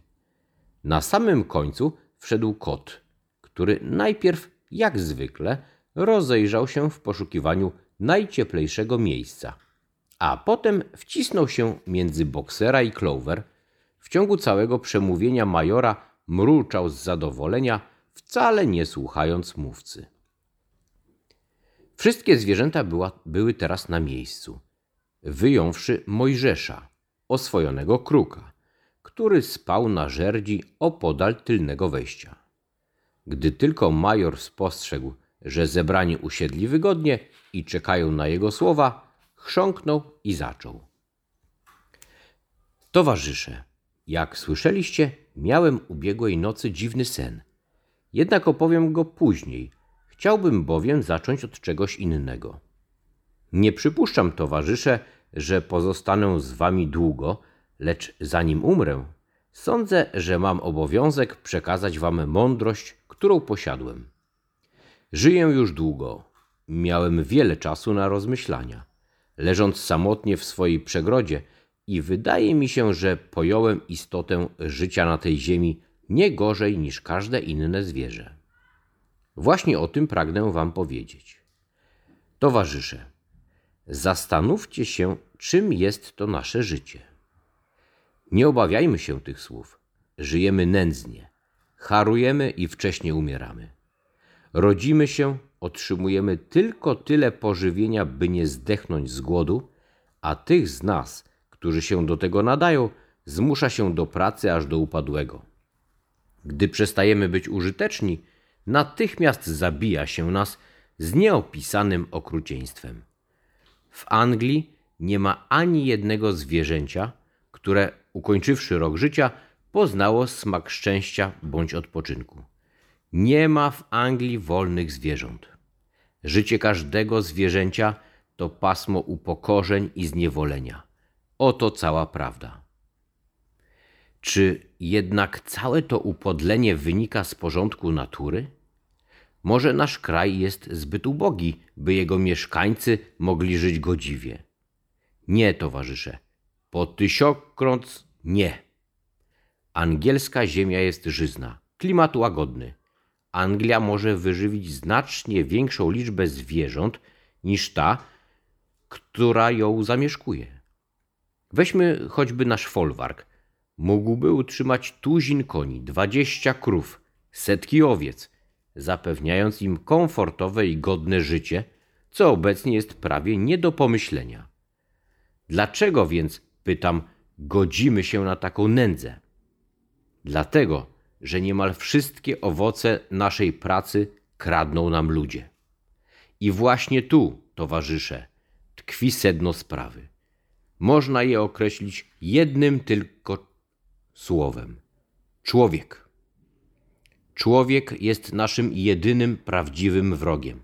Na samym końcu wszedł kot, który najpierw, jak zwykle, rozejrzał się w poszukiwaniu najcieplejszego miejsca, a potem wcisnął się między boksera i Clover. W ciągu całego przemówienia majora mruczał z zadowolenia, wcale nie słuchając mówcy. Wszystkie zwierzęta była, były teraz na miejscu, wyjąwszy Mojżesza, oswojonego kruka, który spał na żerdzi opodal tylnego wejścia. Gdy tylko major spostrzegł, że zebrani usiedli wygodnie i czekają na jego słowa, chrząknął i zaczął. Towarzysze, jak słyszeliście, miałem ubiegłej nocy dziwny sen. Jednak opowiem go później. Chciałbym bowiem zacząć od czegoś innego. Nie przypuszczam, towarzysze, że pozostanę z wami długo, lecz zanim umrę, sądzę, że mam obowiązek przekazać wam mądrość, którą posiadłem. Żyję już długo. Miałem wiele czasu na rozmyślania. Leżąc samotnie w swojej przegrodzie i wydaje mi się, że pojąłem istotę życia na tej ziemi nie gorzej niż każde inne zwierzę. Właśnie o tym pragnę wam powiedzieć. Towarzysze, zastanówcie się, czym jest to nasze życie. Nie obawiajmy się tych słów. Żyjemy nędznie, harujemy i wcześnie umieramy. Rodzimy się, otrzymujemy tylko tyle pożywienia, by nie zdechnąć z głodu, a tych z nas, którzy się do tego nadają, zmusza się do pracy aż do upadłego. Gdy przestajemy być użyteczni, natychmiast zabija się nas z nieopisanym okrucieństwem. W Anglii nie ma ani jednego zwierzęcia, które, ukończywszy rok życia, poznało smak szczęścia bądź odpoczynku. Nie ma w Anglii wolnych zwierząt. Życie każdego zwierzęcia to pasmo upokorzeń i zniewolenia. Oto cała prawda. Czy jednak całe to upodlenie wynika z porządku natury? Może nasz kraj jest zbyt ubogi, by jego mieszkańcy mogli żyć godziwie? Nie, towarzysze, po tysiąckrotnie nie. Angielska ziemia jest żyzna, klimat łagodny. Anglia może wyżywić znacznie większą liczbę zwierząt niż ta, która ją zamieszkuje. Weźmy choćby nasz folwark. Mógłby utrzymać tuzin koni, dwadzieścia krów, setki owiec, zapewniając im komfortowe i godne życie, co obecnie jest prawie nie do pomyślenia. Dlaczego więc, pytam, godzimy się na taką nędzę? Dlatego, że niemal wszystkie owoce naszej pracy kradną nam ludzie. I właśnie tu, towarzysze, tkwi sedno sprawy. Można je określić jednym tylko słowem: człowiek. Człowiek jest naszym jedynym prawdziwym wrogiem.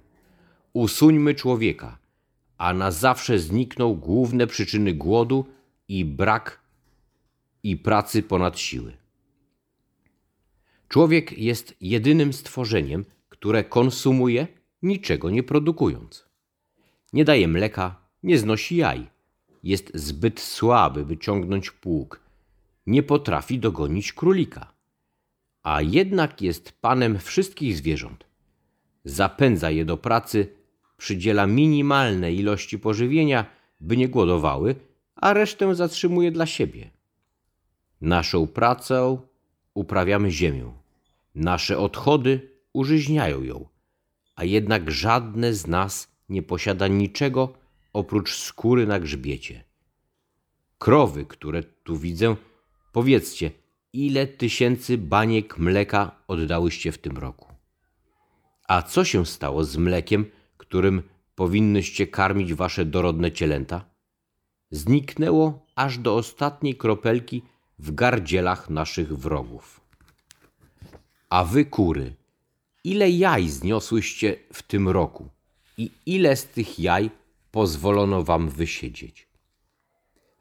Usuńmy człowieka, a na zawsze znikną główne przyczyny głodu i brak i pracy ponad siły. Człowiek jest jedynym stworzeniem, które konsumuje, niczego nie produkując. Nie daje mleka, nie znosi jaj. Jest zbyt słaby, by ciągnąć pług. Nie potrafi dogonić królika. a jednak jest panem wszystkich zwierząt. Zapędza je do pracy, przydziela minimalne ilości pożywienia, by nie głodowały, a resztę zatrzymuje dla siebie. Naszą pracę uprawiamy ziemię, nasze odchody użyźniają ją, a jednak żadne z nas nie posiada niczego oprócz skóry na grzbiecie. Krowy, które tu widzę, powiedzcie, ile tysięcy baniek mleka oddałyście w tym roku? A co się stało z mlekiem, którym powinnyście karmić wasze dorodne cielęta? Zniknęło aż do ostatniej kropelki w gardzielach naszych wrogów. A wy, kury, ile jaj zniosłyście w tym roku i ile z tych jaj pozwolono wam wysiedzieć?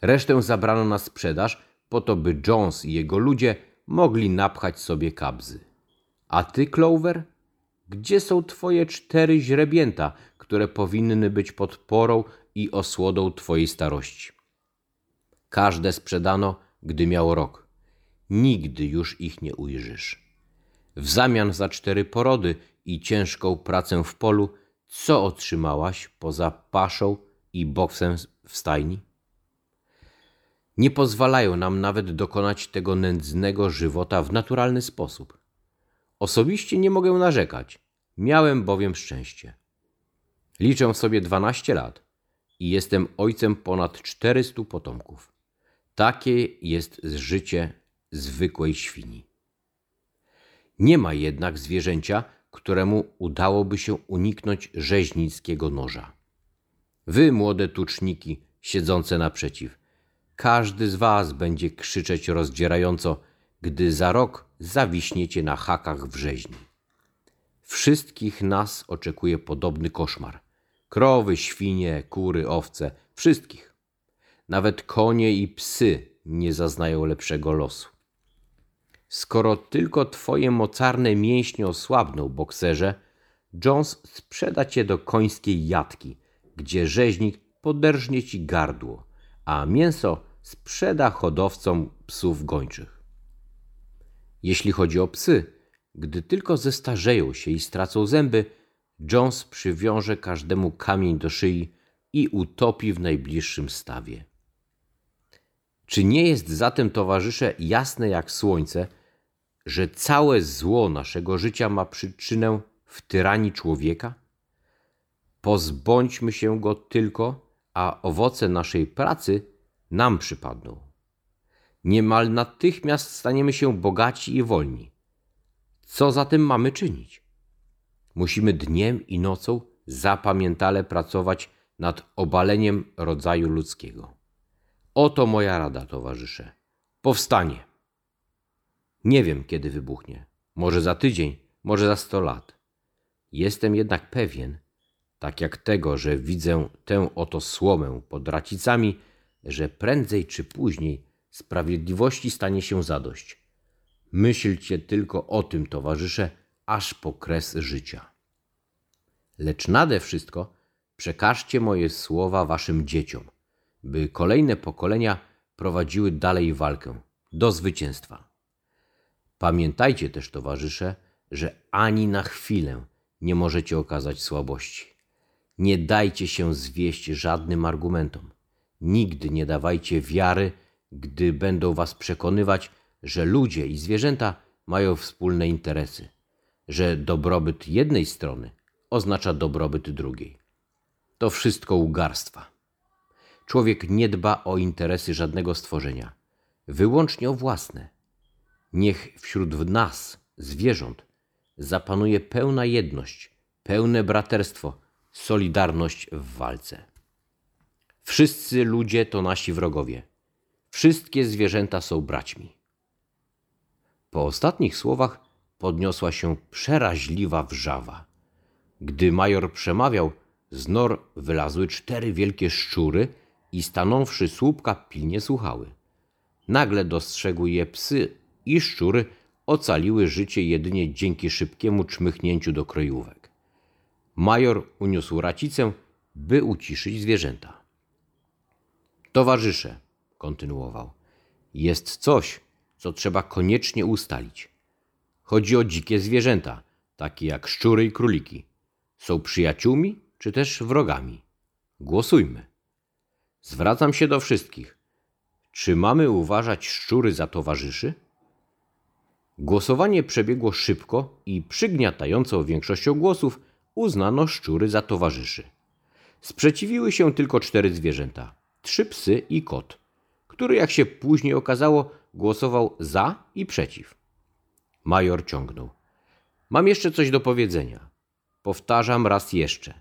Resztę zabrano na sprzedaż, po to by Jones i jego ludzie mogli napchać sobie kabzy. A ty, Clover? Gdzie są twoje cztery źrebięta, które powinny być podporą i osłodą twojej starości? Każde sprzedano, gdy miało rok. Nigdy już ich nie ujrzysz. W zamian za cztery porody i ciężką pracę w polu, co otrzymałaś poza paszą i boksem w stajni? Nie pozwalają nam nawet dokonać tego nędznego żywota w naturalny sposób. Osobiście nie mogę narzekać, miałem bowiem szczęście. Liczę sobie 12 lat i jestem ojcem ponad 400 potomków. Takie jest życie zwykłej świni. Nie ma jednak zwierzęcia, któremu udałoby się uniknąć rzeźnickiego noża. Wy, młode tuczniki, siedzące naprzeciw, każdy z was będzie krzyczeć rozdzierająco, gdy za rok zawiśniecie na hakach w rzeźni. Wszystkich nas oczekuje podobny koszmar. Krowy, świnie, kury, owce, wszystkich. Nawet konie i psy nie zaznają lepszego losu. Skoro tylko twoje mocarne mięśnie osłabną, bokserze, Jones sprzeda cię do końskiej jatki, gdzie rzeźnik poderżnie ci gardło, a mięso sprzeda hodowcom psów gończych. Jeśli chodzi o psy, gdy tylko zestarzeją się i stracą zęby, Jones przywiąże każdemu kamień do szyi i utopi w najbliższym stawie. Czy nie jest zatem, towarzysze, jasne jak słońce, że całe zło naszego życia ma przyczynę w tyranii człowieka? Pozbądźmy się go tylko, a owoce naszej pracy nam przypadną. Niemal natychmiast staniemy się bogaci i wolni. Co zatem mamy czynić? Musimy dniem i nocą zapamiętale pracować nad obaleniem rodzaju ludzkiego. Oto moja rada, towarzysze. Powstanie. Nie wiem, kiedy wybuchnie. Może za tydzień, może za sto lat. Jestem jednak pewien, tak jak tego, że widzę tę oto słomę pod racicami, że prędzej czy później sprawiedliwości stanie się zadość. Myślcie tylko o tym, towarzysze, aż po kres życia. Lecz nade wszystko przekażcie moje słowa waszym dzieciom, by kolejne pokolenia prowadziły dalej walkę do zwycięstwa. Pamiętajcie też, towarzysze, że ani na chwilę nie możecie okazać słabości. Nie dajcie się zwieść żadnym argumentom. Nigdy nie dawajcie wiary, gdy będą was przekonywać, że ludzie i zwierzęta mają wspólne interesy, że dobrobyt jednej strony oznacza dobrobyt drugiej. To wszystko ugarstwa. Człowiek nie dba o interesy żadnego stworzenia, wyłącznie o własne. Niech wśród nas, zwierząt, zapanuje pełna jedność, pełne braterstwo, solidarność w walce. Wszyscy ludzie to nasi wrogowie. Wszystkie zwierzęta są braćmi. Po ostatnich słowach podniosła się przeraźliwa wrzawa. Gdy major przemawiał, z nor wylazły cztery wielkie szczury i stanąwszy słupka pilnie słuchały. Nagle dostrzegły je psy i szczury ocaliły życie jedynie dzięki szybkiemu czmychnięciu do krojówek. Major uniósł racicę, by uciszyć zwierzęta. Towarzysze, kontynuował, jest coś, co trzeba koniecznie ustalić. Chodzi o dzikie zwierzęta, takie jak szczury i króliki. Są przyjaciółmi czy też wrogami? Głosujmy. Zwracam się do wszystkich. Czy mamy uważać szczury za towarzyszy? Głosowanie przebiegło szybko i przygniatającą większością głosów uznano szczury za towarzyszy. Sprzeciwiły się tylko cztery zwierzęta: trzy psy i kot, który, jak się później okazało, głosował za i przeciw. Major ciągnął. Mam jeszcze coś do powiedzenia. Powtarzam raz jeszcze.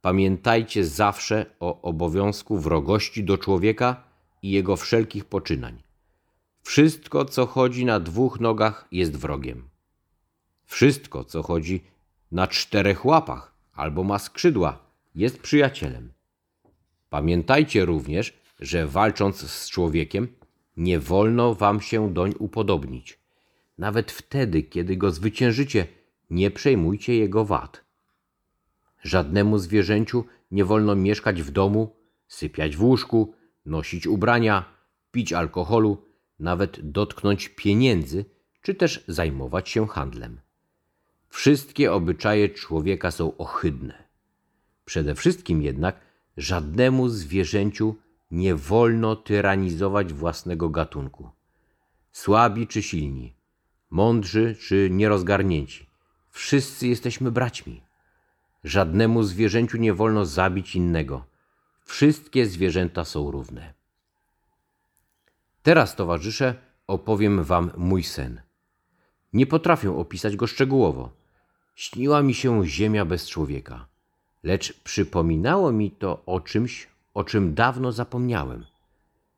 Pamiętajcie zawsze o obowiązku wrogości do człowieka i jego wszelkich poczynań. Wszystko, co chodzi na dwóch nogach, jest wrogiem. Wszystko, co chodzi na czterech łapach albo ma skrzydła, jest przyjacielem. Pamiętajcie również, że walcząc z człowiekiem, nie wolno wam się doń upodobnić. Nawet wtedy, kiedy go zwyciężycie, nie przejmujcie jego wad. Żadnemu zwierzęciu nie wolno mieszkać w domu, sypiać w łóżku, nosić ubrania, pić alkoholu, nawet dotknąć pieniędzy, czy też zajmować się handlem. Wszystkie obyczaje człowieka są ohydne. Przede wszystkim jednak żadnemu zwierzęciu nie wolno tyranizować własnego gatunku. Słabi czy silni, mądrzy czy nierozgarnięci, wszyscy jesteśmy braćmi. Żadnemu zwierzęciu nie wolno zabić innego. Wszystkie zwierzęta są równe. Teraz, towarzysze, opowiem wam mój sen. Nie potrafię opisać go szczegółowo. Śniła mi się ziemia bez człowieka, lecz przypominało mi to o czymś, o czym dawno zapomniałem.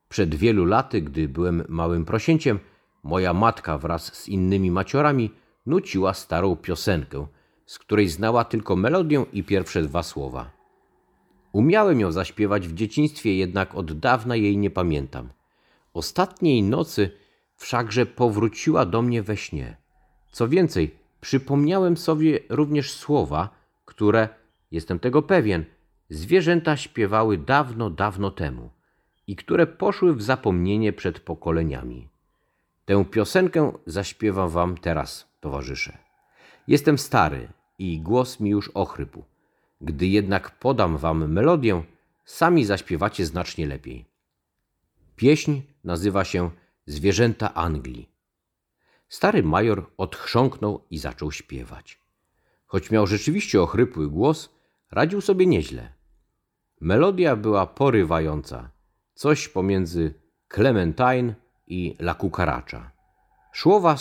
Przed wielu laty, gdy byłem małym prosięciem, moja matka wraz z innymi maciorami nuciła starą piosenkę, z której znała tylko melodię i pierwsze dwa słowa. Umiałem ją zaśpiewać w dzieciństwie, jednak od dawna jej nie pamiętam. Ostatniej nocy wszakże powróciła do mnie we śnie. Co więcej, przypomniałem sobie również słowa, które, jestem tego pewien, zwierzęta śpiewały dawno, dawno temu i które poszły w zapomnienie przed pokoleniami. Tę piosenkę zaśpiewam wam teraz, towarzysze. Jestem stary i głos mi już ochrypł. Gdy jednak podam wam melodię, sami zaśpiewacie znacznie lepiej. Pieśń nazywa się Zwierzęta Anglii. Stary major odchrząknął i zaczął śpiewać. Choć miał rzeczywiście ochrypły głos, radził sobie nieźle. Melodia była porywająca, coś pomiędzy Clementine i La Cucaracha. Słowa,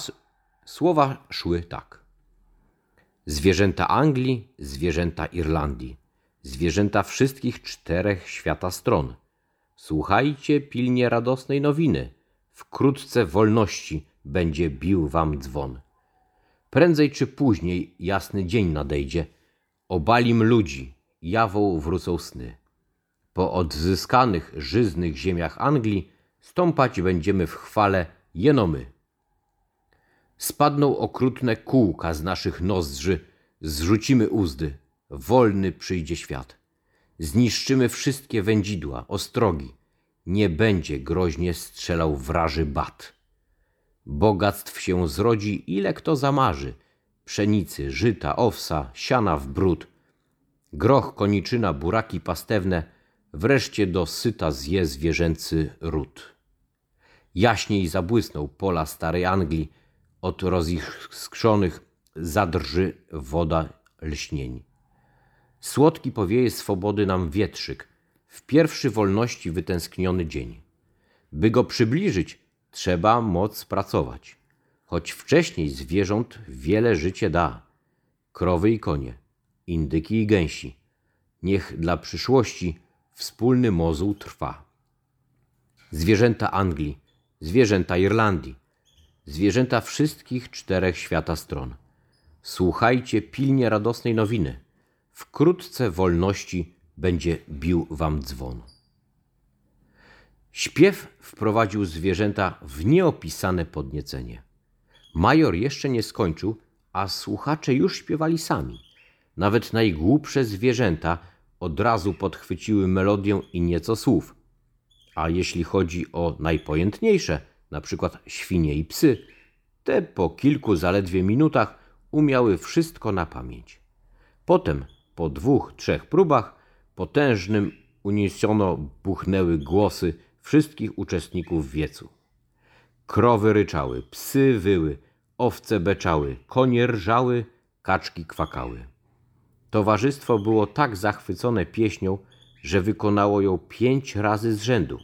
słowa szły tak. Zwierzęta Anglii, zwierzęta Irlandii, zwierzęta wszystkich czterech świata stron. Słuchajcie pilnie radosnej nowiny. Wkrótce wolności będzie bił wam dzwon. Prędzej czy później jasny dzień nadejdzie. Obalim ludzi, jawą wrócą sny. Po odzyskanych żyznych ziemiach Anglii stąpać będziemy w chwale jeno my. Spadną okrutne kółka z naszych nozdrzy, zrzucimy uzdy, wolny przyjdzie świat. Zniszczymy wszystkie wędzidła, ostrogi, nie będzie groźnie strzelał wraży bat. Bogactw się zrodzi, ile kto zamarzy, pszenicy, żyta, owsa, siana w brud, groch, koniczyna, buraki pastewne, wreszcie do syta zje zwierzęcy ród. Jaśniej zabłysną pola starej Anglii, od roziskrzonych zadrży woda lśnień. Słodki powieje swobody nam wietrzyk, w pierwszy wolności wytęskniony dzień. By go przybliżyć, trzeba moc pracować, choć wcześniej zwierząt wiele życie da. Krowy i konie, indyki i gęsi. Niech dla przyszłości wspólny mozuł trwa. Zwierzęta Anglii, zwierzęta Irlandii, zwierzęta wszystkich czterech świata stron. Słuchajcie pilnie radosnej nowiny. Wkrótce wolności będzie bił wam dzwon. Śpiew wprowadził zwierzęta w nieopisane podniecenie. Major jeszcze nie skończył, a słuchacze już śpiewali sami. Nawet najgłupsze zwierzęta od razu podchwyciły melodię i nieco słów. A jeśli chodzi o najpojętniejsze, na przykład świnie i psy, Te po kilku zaledwie minutach umiały wszystko na pamięć. Potem, po dwóch, trzech próbach, potężnym unisono buchnęły głosy wszystkich uczestników wiecu. Krowy ryczały, psy wyły, owce beczały, konie rżały, kaczki kwakały. Towarzystwo było tak zachwycone pieśnią, że wykonało ją pięć razy z rzędu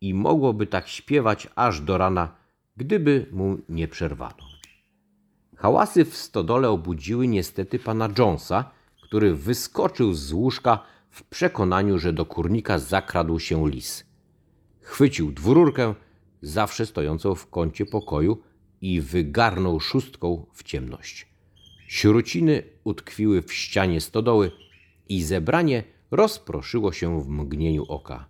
i mogłoby tak śpiewać aż do rana, gdyby mu nie przerwano. Hałasy w stodole obudziły niestety pana Jonesa, który wyskoczył z łóżka w przekonaniu, że do kurnika zakradł się lis. Chwycił dwururkę, zawsze stojącą w kącie pokoju, i wygarnął szóstką w ciemność. Śruciny utkwiły w ścianie stodoły i zebranie rozproszyło się w mgnieniu oka.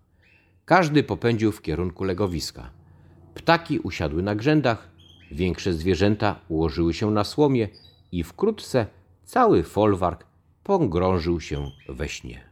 Każdy popędził w kierunku legowiska. Ptaki usiadły na grzędach, większe zwierzęta ułożyły się na słomie i wkrótce cały folwark pogrążył się we śnie.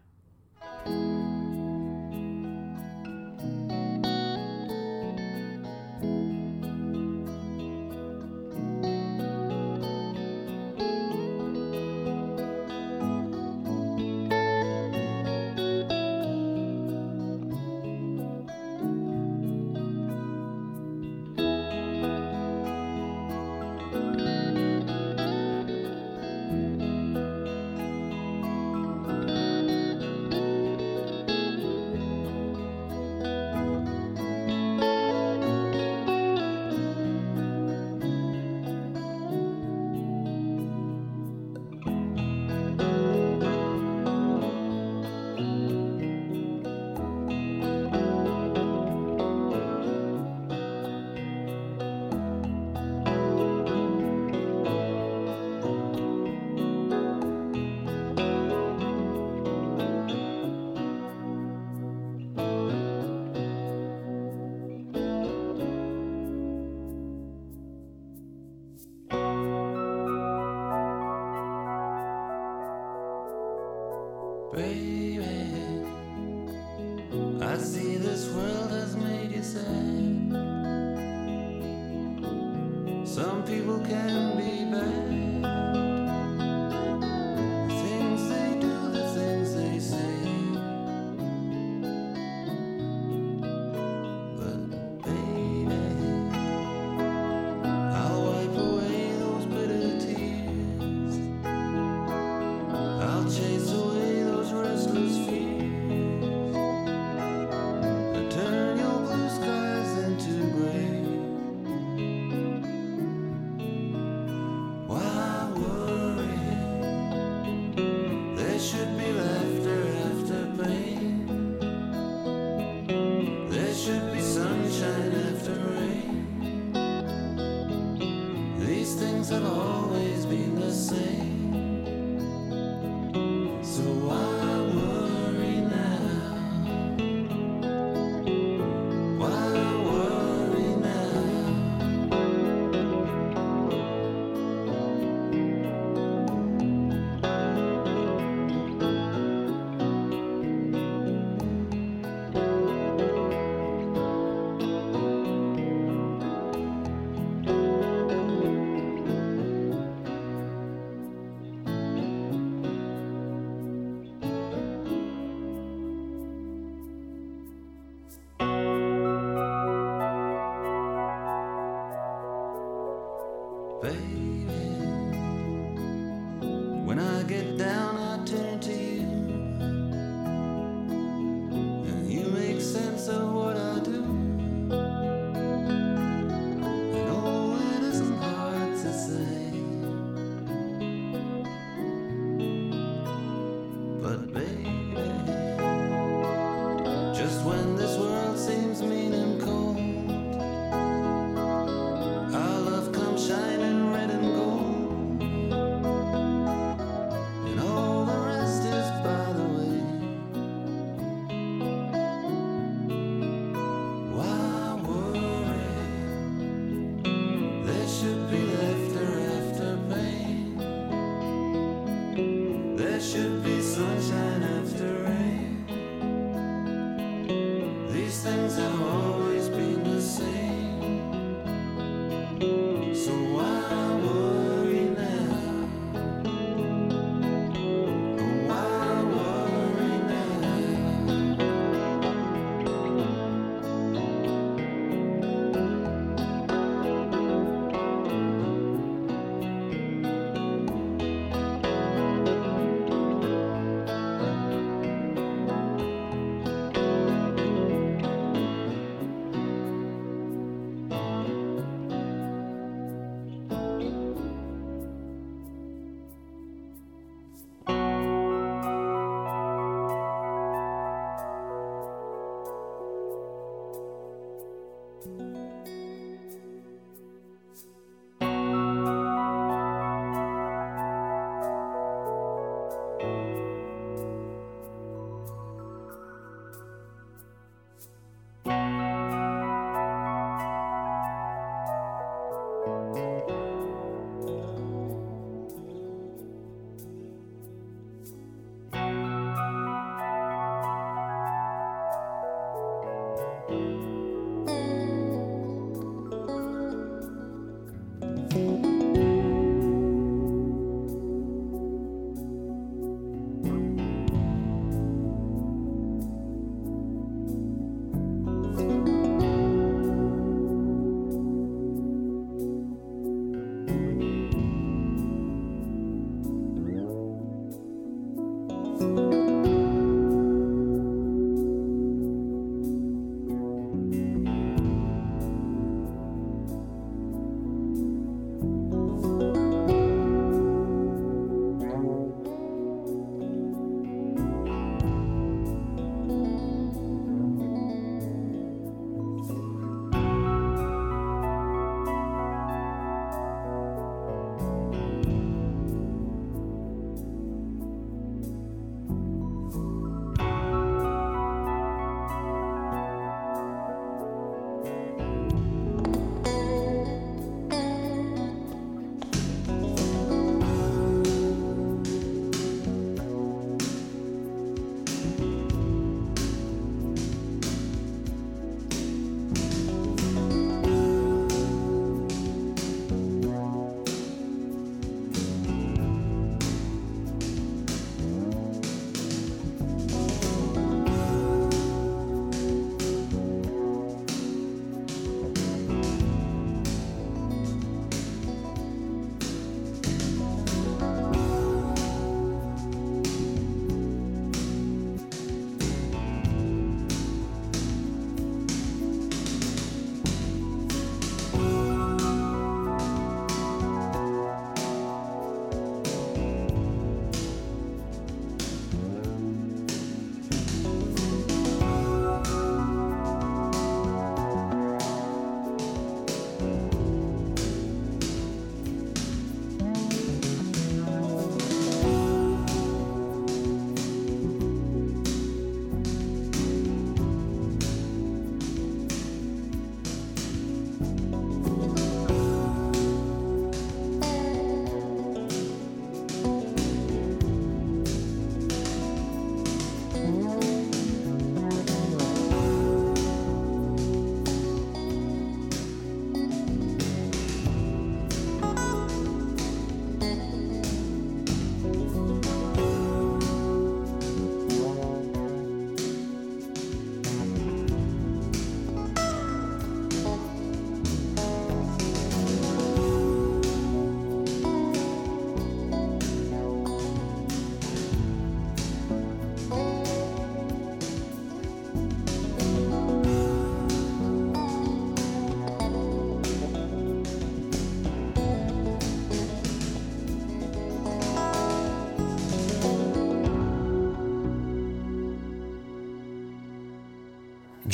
Baby,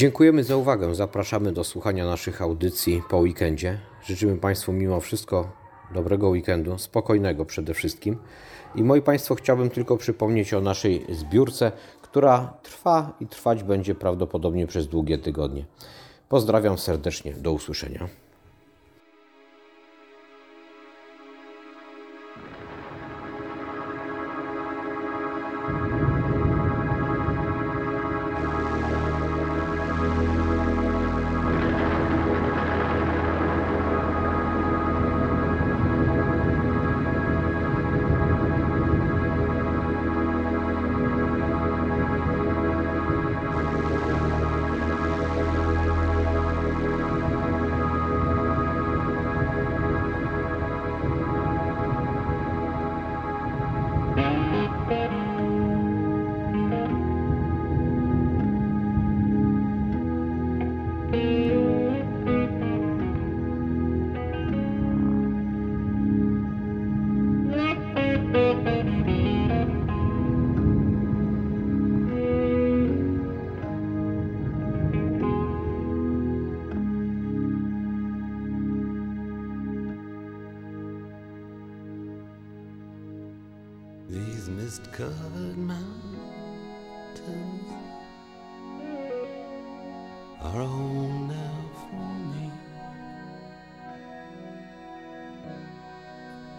Dziękujemy za uwagę. Zapraszamy do słuchania naszych audycji po weekendzie. Życzymy Państwu mimo wszystko dobrego weekendu, spokojnego przede wszystkim. I moi Państwo, chciałbym tylko przypomnieć o naszej zbiórce, która trwa i trwać będzie prawdopodobnie przez długie tygodnie. Pozdrawiam serdecznie. Do usłyszenia. Are a home now for me.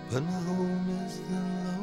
But my home is the lowlands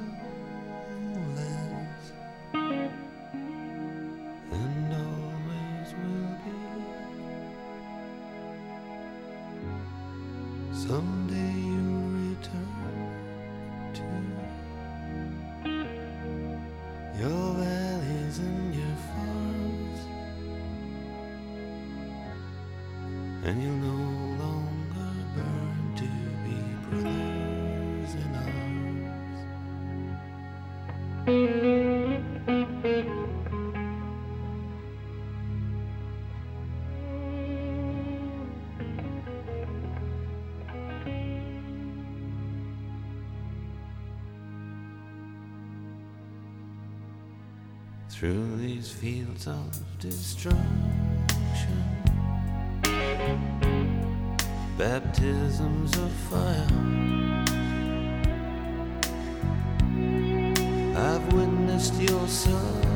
through these fields of destruction. Baptisms of fire. I've witnessed your son.